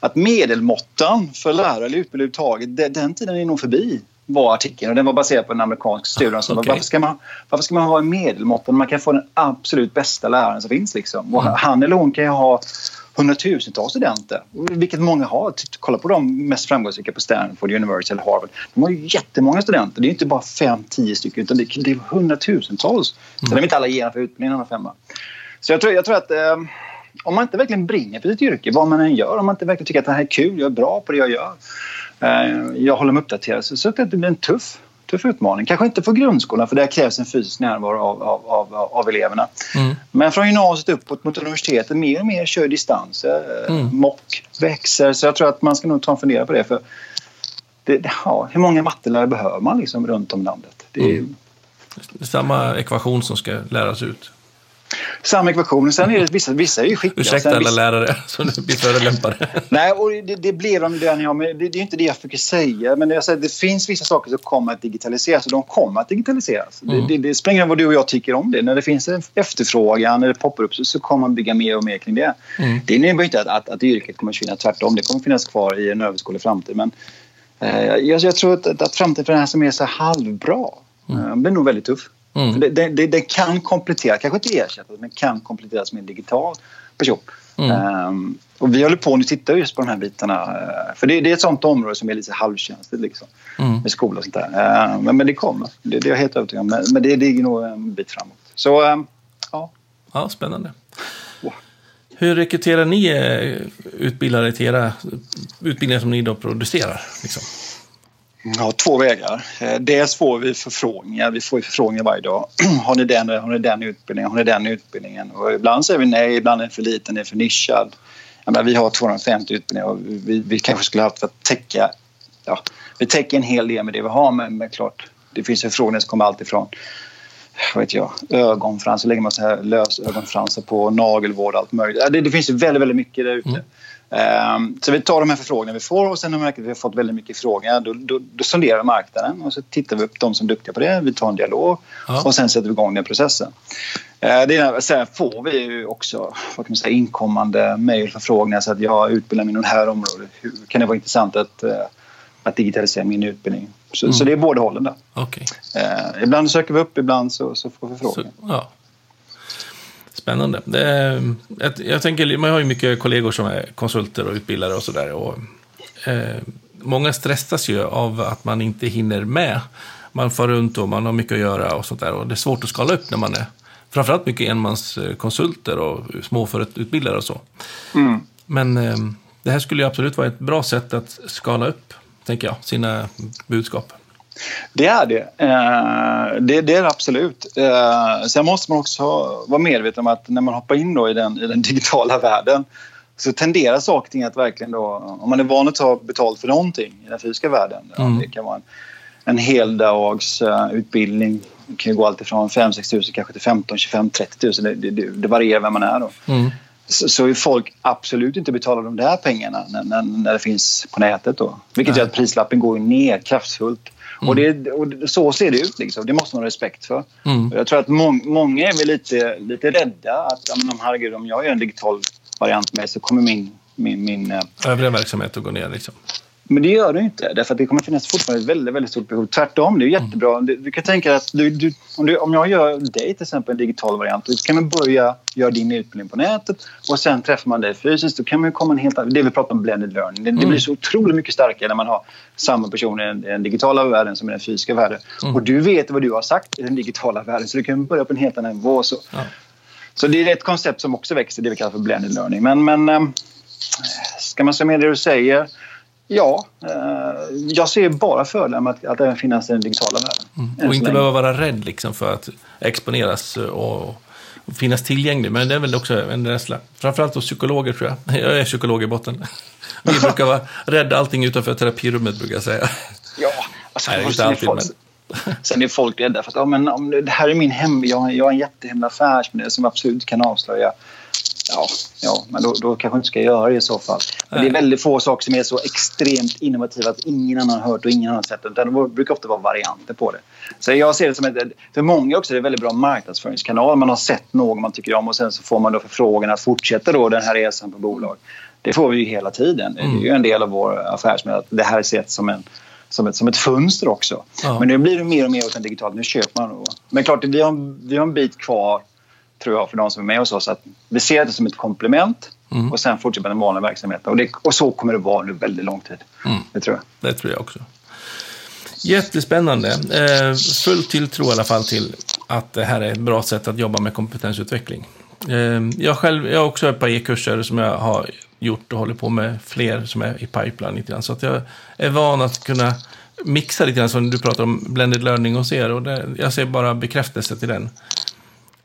att medelmåttan för lärare eller utbildning överhuvudtaget, den tiden är nog förbi var artikeln och den var baserad på en amerikansk studie. Så okay. varför, ska man, varför ska man ha en medelmått när man kan få den absolut bästa läraren som finns? Liksom? Och mm. Han eller hon kan ju ha hundratusentals studenter, vilket många har. Kolla på de mest framgångsrika på Stanford, University eller Harvard. De har ju jättemånga studenter. Det är inte bara fem, tio stycken utan det är hundratusentals. Mm. Sen är inte alla genomför utbildningen, alla femma. Så jag tror, jag tror att eh, om man inte verkligen brinner för sitt yrke, vad man än gör, om man inte verkligen tycker att det här är kul, jag är bra på det jag gör, jag håller mig uppdaterad. Så, det blir en tuff, tuff utmaning. Kanske inte för grundskolan för där krävs en fysisk närvaro av, av, av, av eleverna. Mm. Men från gymnasiet uppåt mot universitetet mer och mer kör distans. Eh, mm. Mock växer så jag tror att man ska nog ta en fundera på det. För det, ja, hur många mattelärare behöver man liksom runt om i landet? Det är, mm. Samma ekvation som ska läras ut. Samma ekvation. Sen är det vissa, vissa är ju skickliga. Ursäkta alla lärare [LAUGHS] som blir förolämpade. Nej, och det, det blev de den jag, det, det är inte det jag försöker säga. Men jag säger, det finns vissa saker som kommer att digitaliseras och de kommer att digitaliseras. Mm. Det, det, det spelar ingen vad du och jag tycker om det. När det finns en efterfrågan, det poppar upp så, så kommer man bygga mer och mer kring det. Mm. Det innebär inte att, att, att yrket kommer att försvinna, tvärtom. Det kommer att finnas kvar i en överskådlig framtid. Men eh, jag, jag, tror att, att framtiden för den här som är så halvbra mm. eh, blir nog väldigt tuff. Mm. Det, det, det, kan komplettera, kanske inte ersätta, men kan kompletteras med en digital person. Mm. Um, och vi håller på nu tittar just på de här bitarna. Uh, för det, det, är ett sånt område som är lite halvkänsligt liksom. Mm. Med skola och sånt där. Uh, men, men det kommer. Det, det är jag helt övertygad om. Men, men det ligger nog en bit framåt. Så um, ja. Ja, spännande. Wow. Hur rekryterar ni eh, utbildare till era utbildningar som ni då producerar? Liksom? Ja, två vägar. Eh, dels får vi förfrågningar. Vi får förfrågningar varje dag. [CLEARS THROAT] Har ni den, har ni den utbildningen? Har ni den utbildningen? Och ibland säger vi nej, ibland är den för liten, den är för nischad. Menar, vi har 250 utbildningar och vi, vi kanske skulle haft för att täcka... Ja, vi täcker en hel del med det vi har, men, men klart, det finns förfrågningar som kommer alltifrån vad vet jag, ögonfransar, lägger man så här lösögonfransar på nagelvård och allt möjligt. Det, det finns väldigt, väldigt mycket där ute. Mm. Ehm, så vi tar de här förfrågningarna vi får och sen när vi märker att vi har fått väldigt mycket frågor då, då, då sonderar vi marknaden och så tittar vi upp de som är duktiga på det. Vi tar en dialog ja. och sen sätter vi igång den processen. Ehm, det sen får vi ju också vad kan man säga, inkommande mejlförfrågningar så att jag utbildar mig inom det här området. Hur kan det vara intressant att, eh, att digitalisera min utbildning? Så, mm. så det är båda hållen där. Okay. Ehm, ibland söker vi upp, ibland så, så får vi förfrågningar. Ja. Spännande. Det, jag, jag tänker, man har ju mycket kollegor som är konsulter och utbildare och sådär. Eh, många stressas ju av att man inte hinner med. Man far runt och man har mycket att göra och sånt där. Och det är svårt att skala upp när man är framförallt mycket enmanskonsulter och småförutbildare och så. Mm. Men eh, det här skulle ju absolut vara ett bra sätt att skala upp, tänker jag, sina budskap. Det är det. Eh, det, det är det absolut. Eh, sen måste man också vara medveten om att när man hoppar in då i, den, i den [LAUGHS] digitala världen så tenderar saker ting att verkligen då, om man är van att ta betalt för någonting i den fysiska världen, mm. det kan vara en, en heldags uh, utbildning, det kan gå allt ifrån 5-6 tusen kanske till 15, 25, 30 tusen, det, det, det varierar vem man är då. Mm. Så, så folk absolut inte betala de där pengarna när, när, när det finns på nätet då. Vilket Nej. gör att prislappen går ner kraftfullt. Mm. Och, det, och så ser det ut. Liksom. Det måste man ha respekt för. Mm. Jag tror att må, många är väl lite, lite rädda. Att herregud, om jag gör en digital variant med så kommer min... min, min eh, Övriga verksamhet att gå ner liksom? Men det gör det inte, därför att det kommer finnas fortfarande ett väldigt, väldigt stort behov. Tvärtom, det är jättebra. Mm. Du, du kan tänka att du, du, om, du, om jag gör dig till exempel en digital variant, då kan man börja göra din utbildning på nätet och sen träffar man dig fysiskt. Då kan man komma en helt annan... Det vi pratar om blended learning. Det, mm. det, blir så otroligt mycket starkare när man har samma person i den, digitala världen som i den fysiska världen. Mm. Och du vet vad du har sagt i den digitala världen så du kan börja på en helt annan nivå. Så. Ja. Så det är ett koncept som också växer, det vi kallar för blended learning. Men, men ähm, ska man summera det du säger Ja, eh, jag ser bara fördelar med att, att även finnas i den digitala världen. Mm. Och inte behöva vara rädd liksom för att exponeras och, och finnas tillgänglig. Men det är väl också en rädsla. Framförallt hos psykologer tror jag. [LAUGHS] Jag är psykolog i botten. [LAUGHS] Vi brukar vara rädda allting utanför terapirummet brukar jag säga. Ja, alltså, Nej, inte alltid, folk, men... [LAUGHS] Sen är folk rädda för att ja, men, om det här är min hem, jag, jag har en jättehemlig affärsmodell som absolut kan avslöja Ja, ja men då, då kanske inte ska göra det i så fall. Men det är väldigt få saker som är så extremt innovativa att ingen annan har hört och ingen annan har sett det. det brukar ofta vara varianter på det. Så jag ser det som ett... För många också är det en väldigt bra marknadsföringskanal. Man har sett någon man tycker om och sen så får man då förfrågan att fortsätta då den här resan på bolag. Det får vi ju hela tiden. Det är ju en del av vår affärsmodell att det här ses som en som ett, som ett fönster också. Ja. Men nu blir det mer och mer åt den digitala. Nu köper man. Men klart, vi har, vi har en bit kvar tror jag, för de som är med hos oss. Att vi ser det som ett komplement mm. och sen fortsätter den vanliga verksamheten. Och, det, och så kommer det vara nu väldigt lång tid. Mm. Det tror jag. Det tror jag också. Jättespännande. Eh, full tilltro i alla fall till att det här är ett bra sätt att jobba med kompetensutveckling. Eh, jag själv jag har också ett par e-kurser som jag har gjort och håller på med fler som är i pipeline lite grann. Så att jag är van att kunna mixa lite grann som du pratar om blended learning hos er. Och det, jag ser bara bekräftelse till den.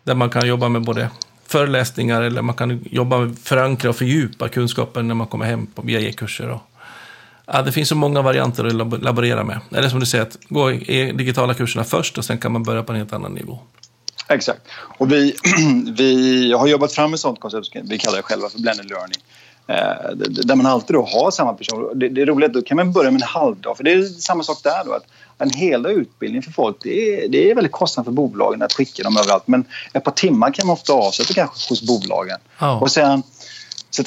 Där man kan jobba med både föreläsningar eller man kan jobba med förankra och fördjupa kunskapen när man kommer hem på, via e-kurser. Ja, det finns så många varianter att laborera med. Eller som du säger, att gå i digitala kurserna först och sen kan man börja på en helt annan nivå. Exakt. Och vi, [CLEARS THROAT] vi har jobbat fram ett sånt koncept, vi kallar det själva för blended learning. Eh, där man alltid då har samma person. Det, det är roligt, då kan man börja med en halvdag. För det är samma sak där då. Att en hel utbildning för folk, det är, det är väldigt kostsamt för bolagen att skicka dem överallt. Men ett par timmar kan man ofta avsätta kanske hos bolagen. Ja. Och sen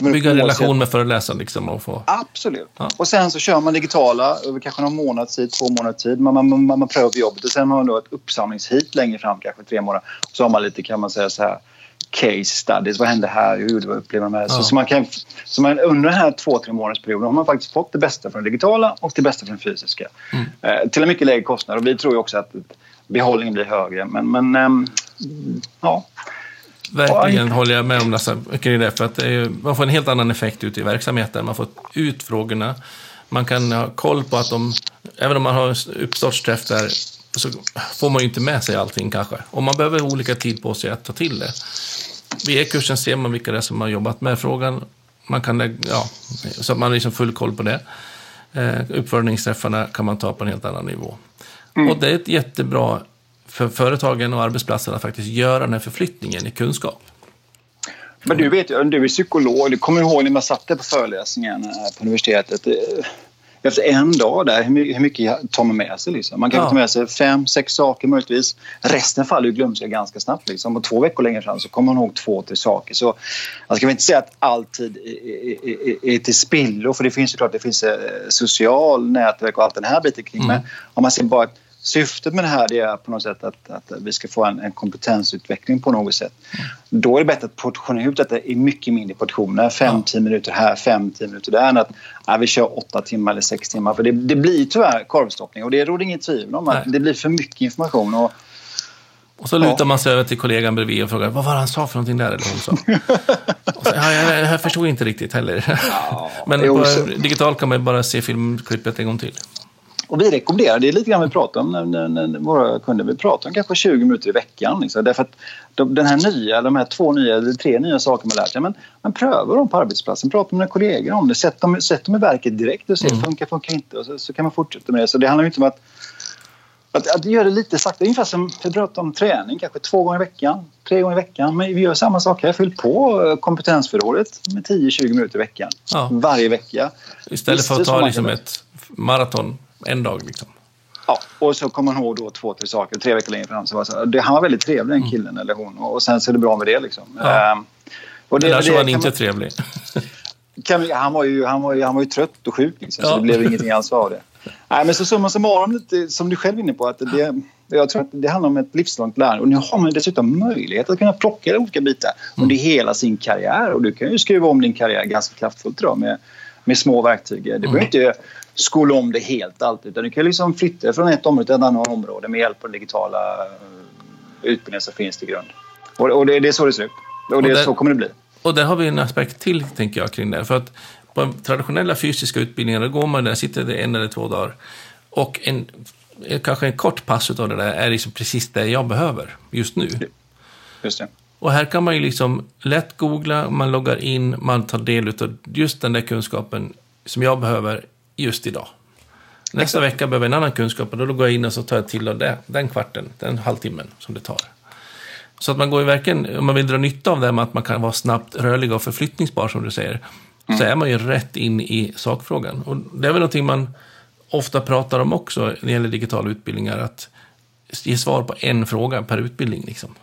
Bygga en relation med föreläsaren liksom och få... Absolut. Ja. Och sen så kör man digitala över kanske någon månads tid, två månaders tid. Man, man, man, man prövar jobbet och sen har man då ett uppsamlingshit längre fram, kanske tre månader. Så har man lite, kan man säga så här, case studies. Vad hände här? Hur upplever man det? Ja. Så, så, man kan, så man, under den här två, tre månadersperioden har man faktiskt fått det bästa från det digitala och det bästa från det fysiska. Mm. Eh, till en mycket lägre kostnad och vi tror ju också att behållningen blir högre. Men, men ähm, ja. Verkligen Oj. håller jag med om Lasse, kring det. För att det är, man får en helt annan effekt ute i verksamheten. Man får ut frågorna. Man kan ha koll på att de, även om man har en uppstartsträff där så får man ju inte med sig allting kanske. Och man behöver olika tid på sig att ta till det. Vid e-kursen ser man vilka det är som har jobbat med frågan. Man kan lägga, ja, så att man har liksom full koll på det. Eh, uppföljningsträffarna kan man ta på en helt annan nivå. Mm. Och det är ett jättebra för företagen och arbetsplatserna att faktiskt göra den här förflyttningen i kunskap. Men du vet ju, du är psykolog. Du kommer ihåg när man satt på föreläsningen på universitetet efter en dag där, hur mycket tar man med sig? Liksom? Man kan ja. ta med sig fem, sex saker möjligtvis. Resten faller ju glömska ganska snabbt. Liksom. Och två veckor längre fram så kommer man ihåg två, tre saker. Så jag ska inte säga att alltid är, är, är till spillo för det finns ju klart det finns eh, social nätverk och allt den här biten kring. Mm. Men om man ser bara att syftet med det här är på något sätt att, att vi ska få en, en kompetensutveckling på något sätt. Mm. Då är det bättre att portionera ut detta i mycket mindre portioner. Fem, tio minuter här, fem, tio minuter där. Än att ja, vi kör åtta timmar eller sex timmar. För det, det blir tyvärr korvstoppning och det råder inget tvivel om att Nej. det blir för mycket information. Och, Och så lutar man sig över till kollegan bredvid och frågar vad var det han sa för någonting där eller hon sa. Och så, ja, jag, jag förstod inte riktigt heller. [LAUGHS] Men jo, på, så- digitalt kan man bara se filmklippet en gång till. Och vi rekommenderar, det är lite grann vi pratar om när, när, när våra kunder, vi pratar om kanske 20 minuter i veckan. Liksom. Därför att de, den här nya, de här två nya, eller tre nya saker man lärt sig, men, men pröva dem på arbetsplatsen, prata med dina kollegor om det, sätt dem, sätt dem i verket direkt och se, Mm. funkar, funkar inte och så, så kan man fortsätta med det. Så det handlar ju inte om att att, att göra det lite sakta, ungefär som vi pratar om träning, kanske två gånger i veckan, tre gånger i veckan. Men vi gör samma sak här, fyll på eh, kompetensförrådet med 10-20 minuter i veckan. Ja. Varje vecka. Istället för att ta liksom ett maraton en dag. Liksom. Ja, och så kommer man ihåg då två, tre saker. Tre veckor längre fram så var det så här, det, han var väldigt trevlig den killen eller hon och sen så är det bra med det liksom. Mm. Ja. Ehm, och det var han inte man- trevlig. [LAUGHS] kan, han, var ju, han, var ju, han var ju trött och sjuk liksom, Ja. så det blev ingenting alls av det. Nej, men så summa summarum, lite, som du själv är inne på, att det, jag tror att det handlar om ett livslångt lärande. Och nu har man dessutom möjlighet att kunna plocka olika bitar under hela sin karriär. Och du kan ju skruva om din karriär ganska kraftfullt idag med, med små verktyg. Du behöver inte skola om det helt alltid, utan du kan liksom flytta från ett område till ett annat område med hjälp av digitala eh, utbildningen som finns till grund. Och, och det, det är så det ser ut. Och, det, Och där- så kommer det bli. Och där har vi en aspekt till, tänker jag, kring det. För att på traditionella fysiska utbildningar, då går man där, sitter det en eller två dagar. Och en, kanske en kort pass av det där är liksom precis det jag behöver just nu. Just det. Och här kan man ju liksom lätt googla, man loggar in, man tar del av just den där kunskapen som jag behöver just idag. Nästa vecka behöver jag en annan kunskap och då går jag in och så tar jag till av det, den kvarten, den halvtimmen som det tar. Så att man går ju verkligen, om man vill dra nytta av det med att man kan vara snabbt rörlig och förflyttningsbar som du säger, så är man ju rätt in i sakfrågan. Och det är väl någonting man ofta pratar om också när det gäller digitala utbildningar, att ge svar på en fråga per utbildning. Liksom.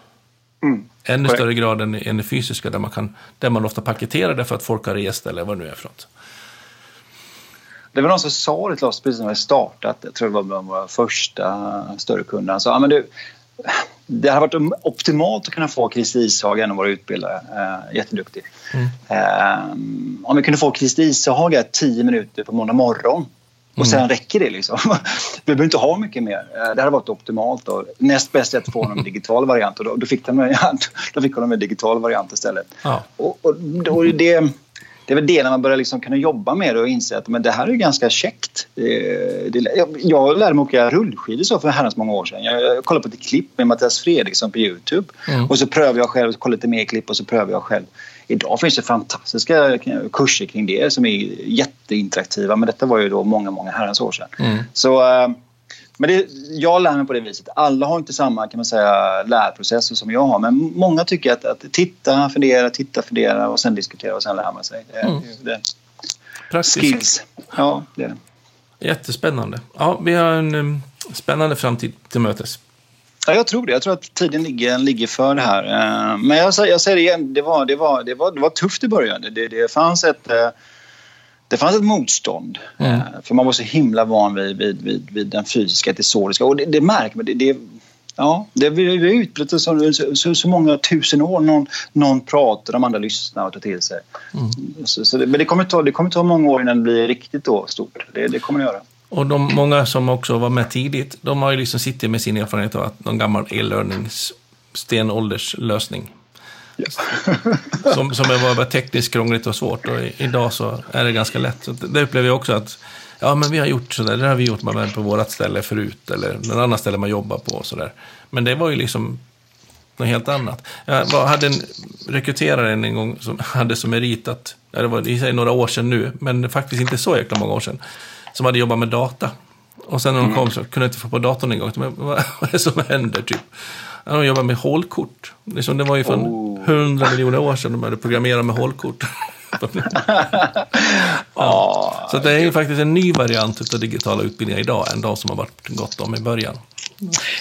Mm. Ännu Korrekt. större grad än, än det fysiska där man, kan, där man ofta paketerar det för att folk har rest eller vad det nu är för något. Det var någon som sa det till oss precis när vi startat. Jag tror det var bland våra första större kunder. Han sa ja, men du, det hade varit optimalt att kunna få Christer Ishaga, en av våra utbildare. Eh, jätteduktig. Mm. Eh, om vi kunde få Christer Ishaga 10 minuter på måndag morgon. Och sen räcker det liksom. [LAUGHS] Vi behöver inte ha mycket mer. Eh, Det hade varit optimalt. Och näst bäst är att få honom en digital variant. Och då, då, fick de, [LAUGHS] då fick honom en digital variant istället. Ja. Och, och, och det, det är väl det när man börjar liksom kunna jobba med det och inse att men det här är ganska käckt. Det, jag, jag lärde mig åka rullskidor så för herrans många år sedan. Jag, jag kollade på ett klipp med Mattias Fredriksson på Youtube. Mm. Och så prövar jag själv, kollar lite mer klipp och så prövar jag själv. Idag finns det fantastiska kurser kring det som är jätteinteraktiva. Men detta var ju då många, många herrans år sedan. Mm. Så, eh, men det, jag lär mig på det viset. Alla har inte samma kan man säga, lärprocesser som jag har. Men många tycker att, att titta, fundera, titta, fundera och sen diskutera och sen lär man sig. Det, Mm. det, Praktiskt. skills. Ja, det är det. Jättespännande. Ja, vi har en um, spännande framtid till mötes. Ja, jag tror det. Jag tror att tiden ligger, ligger för det här. Eh, Men jag, säger- jag säger det igen, det var, det var, det var, det var tufft i början. Det, det, fanns ett, eh, det fanns ett motstånd. Mm. För man var så himla van vid, vid, vid, vid den fysiska, tesoriska. Och det, det märker man. Det, det, ja, det, vi vi har utbrett så, så, så, många tusen år. Någon, någon pratar, de andra lyssnar och tar till sig. Mm. Så, så det, men det kommer, ta, det kommer ta många år innan det blir riktigt då stort. Det, det kommer det göra. Och de många som också var med tidigt, de har ju liksom sittit med sin erfarenhet av att någon gammal e-learnings stenålderslösning. [LAUGHS] som, som var tekniskt krångligt och svårt. Och i, idag så är det ganska lätt. Så det upplever jag också att ja, men vi har gjort sådär, det har vi gjort man på vårt ställe förut eller någon annan ställe man jobbar på och sådär. Men det var ju liksom något helt annat. Jag var, hade en rekryterare en gång som [LAUGHS] hade som merit att, ja, det var i sig några år sedan nu, men faktiskt inte så jäkla många år sedan, som hade jobbat med data. Och sen när de kom så kunde jag inte få på datorn en gång. Men vad, [LAUGHS] vad är det som händer typ? Ja, De jobbar med hålkort. Liksom, det var ju från Oh. 100 miljoner år sedan de började programmera med hålkort. [LAUGHS] Ja, Så det är ju faktiskt en ny variant av digitala utbildningar idag än de som har varit gott om i början.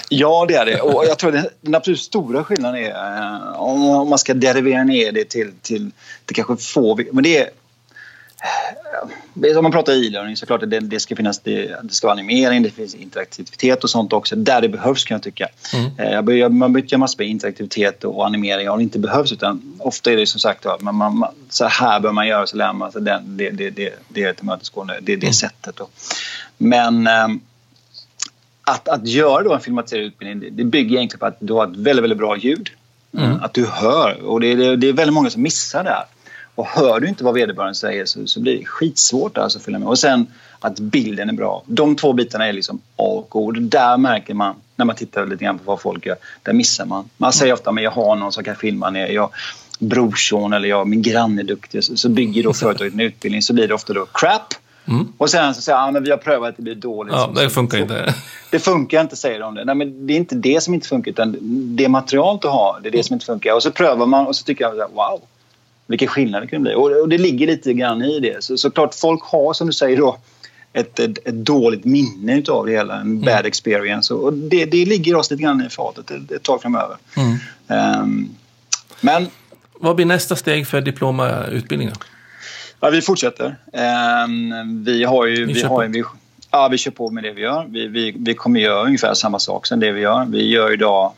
Ja, det är det. Och jag tror att den absolut stora skillnaden är eh, om om man ska derivera ner det till, till, till kanske få... Men det är... Om man pratar e-learning så klart att det, det ska finnas det, det ska vara animering, det finns interaktivitet och sånt också. Där det behövs kan jag tycka. Mm. Eh, Jag man byter massor med interaktivitet och animering om det inte behövs utan ofta är det som sagt att man, man, så här bör man göra så lär man sig den, det, det, det, det är tillmötesgående, det är det Mm. sättet. Då. Men ehm, att, att göra då en filmatiserad utbildning det, det bygger egentligen på att du har ett väldigt, väldigt bra ljud. Mm. Att du hör. Och det, det, det är väldigt många som missar det här. Och hör du inte vad vederbörande säger så, så blir det skitsvårt alltså att följa med. Och sen att bilden är bra. De två bitarna är liksom A och O. Där märker man när man tittar lite grann på vad folk gör. Där missar man. Man säger ofta att jag har någon som kan filma ner. Jag, brorson eller jag, min granne är duktig. Så, så bygger då företaget en utbildning så blir det ofta då crap. Mm. Och sen så säger han, ah, vi har prövat att det blir dåligt. Ja, det funkar inte. [LAUGHS] Det funkar inte, säger de. Det. Nej, men det är inte det som inte funkar, utan det material du har, det är det som inte funkar. Och så prövar man och så tycker jag, wow, vilken skillnad det kan bli. Och, och det ligger lite grann i det. Så, såklart, folk har, som du säger då, ett, ett, ett dåligt minne av det hela, en mm. bad experience. Och det, det ligger oss lite grann i fatet ett, ett tag framöver. Mm. Um, men... Vad blir nästa steg för diplomautbildningen? Ja, vi fortsätter. Um, vi har ju... vi har ju ja, vi kör på med det vi gör. Vi, vi, vi kommer göra ungefär samma sak som det vi gör. Vi gör idag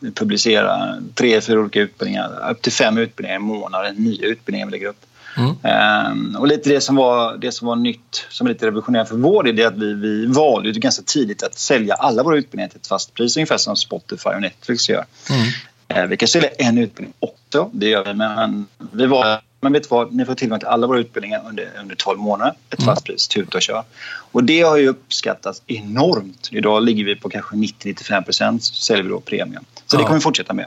vi publicerar tre, fyra olika utbildningar. Upp till fem utbildningar i månaden. Nya utbildningar vi lägger upp. Mm. Um, och lite det som, var, det som var nytt, som är lite revolutionerande för vår del, är att vi, vi valde ganska tidigt att sälja alla våra utbildningar till ett fast pris, ungefär som Spotify och Netflix gör. Mm. Uh, vi kan sälja en utbildning också, det gör vi, men vi var men vet du vad, ni får tillgång till alla våra utbildningar under, under 12 månader. Ett mm. fast pris, tuta och kör. Och det har ju uppskattats enormt. Idag ligger vi på kanske 90-95 procent säljer vi då premium. Så det kommer vi fortsätta med.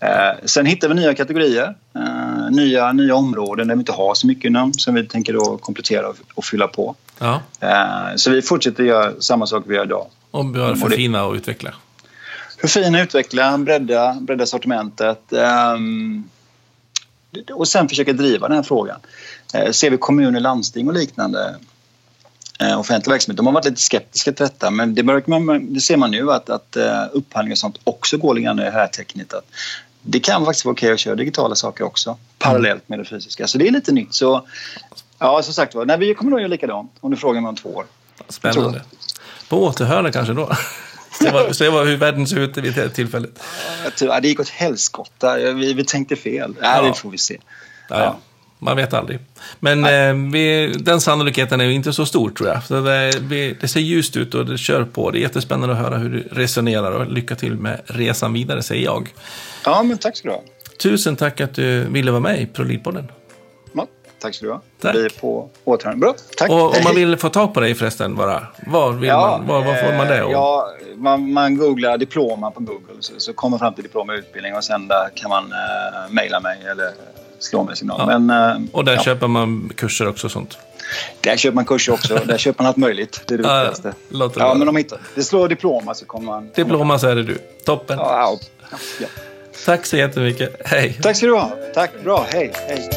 Eh, sen hittar vi nya kategorier, eh, nya, nya områden där vi inte har så mycket inom som vi tänker då komplettera och, och fylla på. Ja. Eh, så vi fortsätter göra samma sak vi gör idag. Och börja förfina och utveckla? Förfina utveckla, bredda, bredda sortimentet. Um, och sen försöka driva den här frågan. Eh, ser vi kommuner, landsting och liknande eh, offentlig verksamhet, de har varit lite skeptiska till detta men det, man, det ser man nu att, att uh, upphandling och sånt också går lite grann i det här tecknet. Att det kan faktiskt vara okej att köra digitala saker också parallellt med det fysiska. Så det är lite nytt. Så ja, som sagt var, vi kommer nog göra likadant om du frågar mig om två år. Spännande. På återhörande kanske då? [LAUGHS] Se, vad, se vad, hur världen ser ut vid det tillfället. Ja, det gick åt helskotta. Vi, vi tänkte fel. Ja, det får vi se. Ja, ja. Man vet aldrig. Men eh, vi, den sannolikheten är ju inte så stor tror jag. Så det, vi, det, ser ljust ut och det kör på. Det är jättespännande att höra hur du resonerar och lycka till med resan vidare, säger jag. Ja, men tack ska du ha. Tusen tack att du ville vara med i ProLead-podden. Tack ska du ha. Tack. Vi är på återhörande. Bra, tack. Och om man [LAUGHS] vill få tag på dig förresten bara, var, vill ja, man, var, var får man det? Och... Ja, man, man googlar diploma på Google så, så kommer fram till diploma utbildning och sen där kan man uh, mejla mig eller slå mig signal. Ja. Men, uh, och där ja. köper man kurser också och sånt? Där köper man kurser också. där köper man allt möjligt. Det är det viktigaste. Ja, ja, men om inte det slår diploma så kommer man... Diploma så är det du. Toppen. Ja. Tack så jättemycket. Hej. Tack ska du ha. Tack. Bra. Hej. Hej.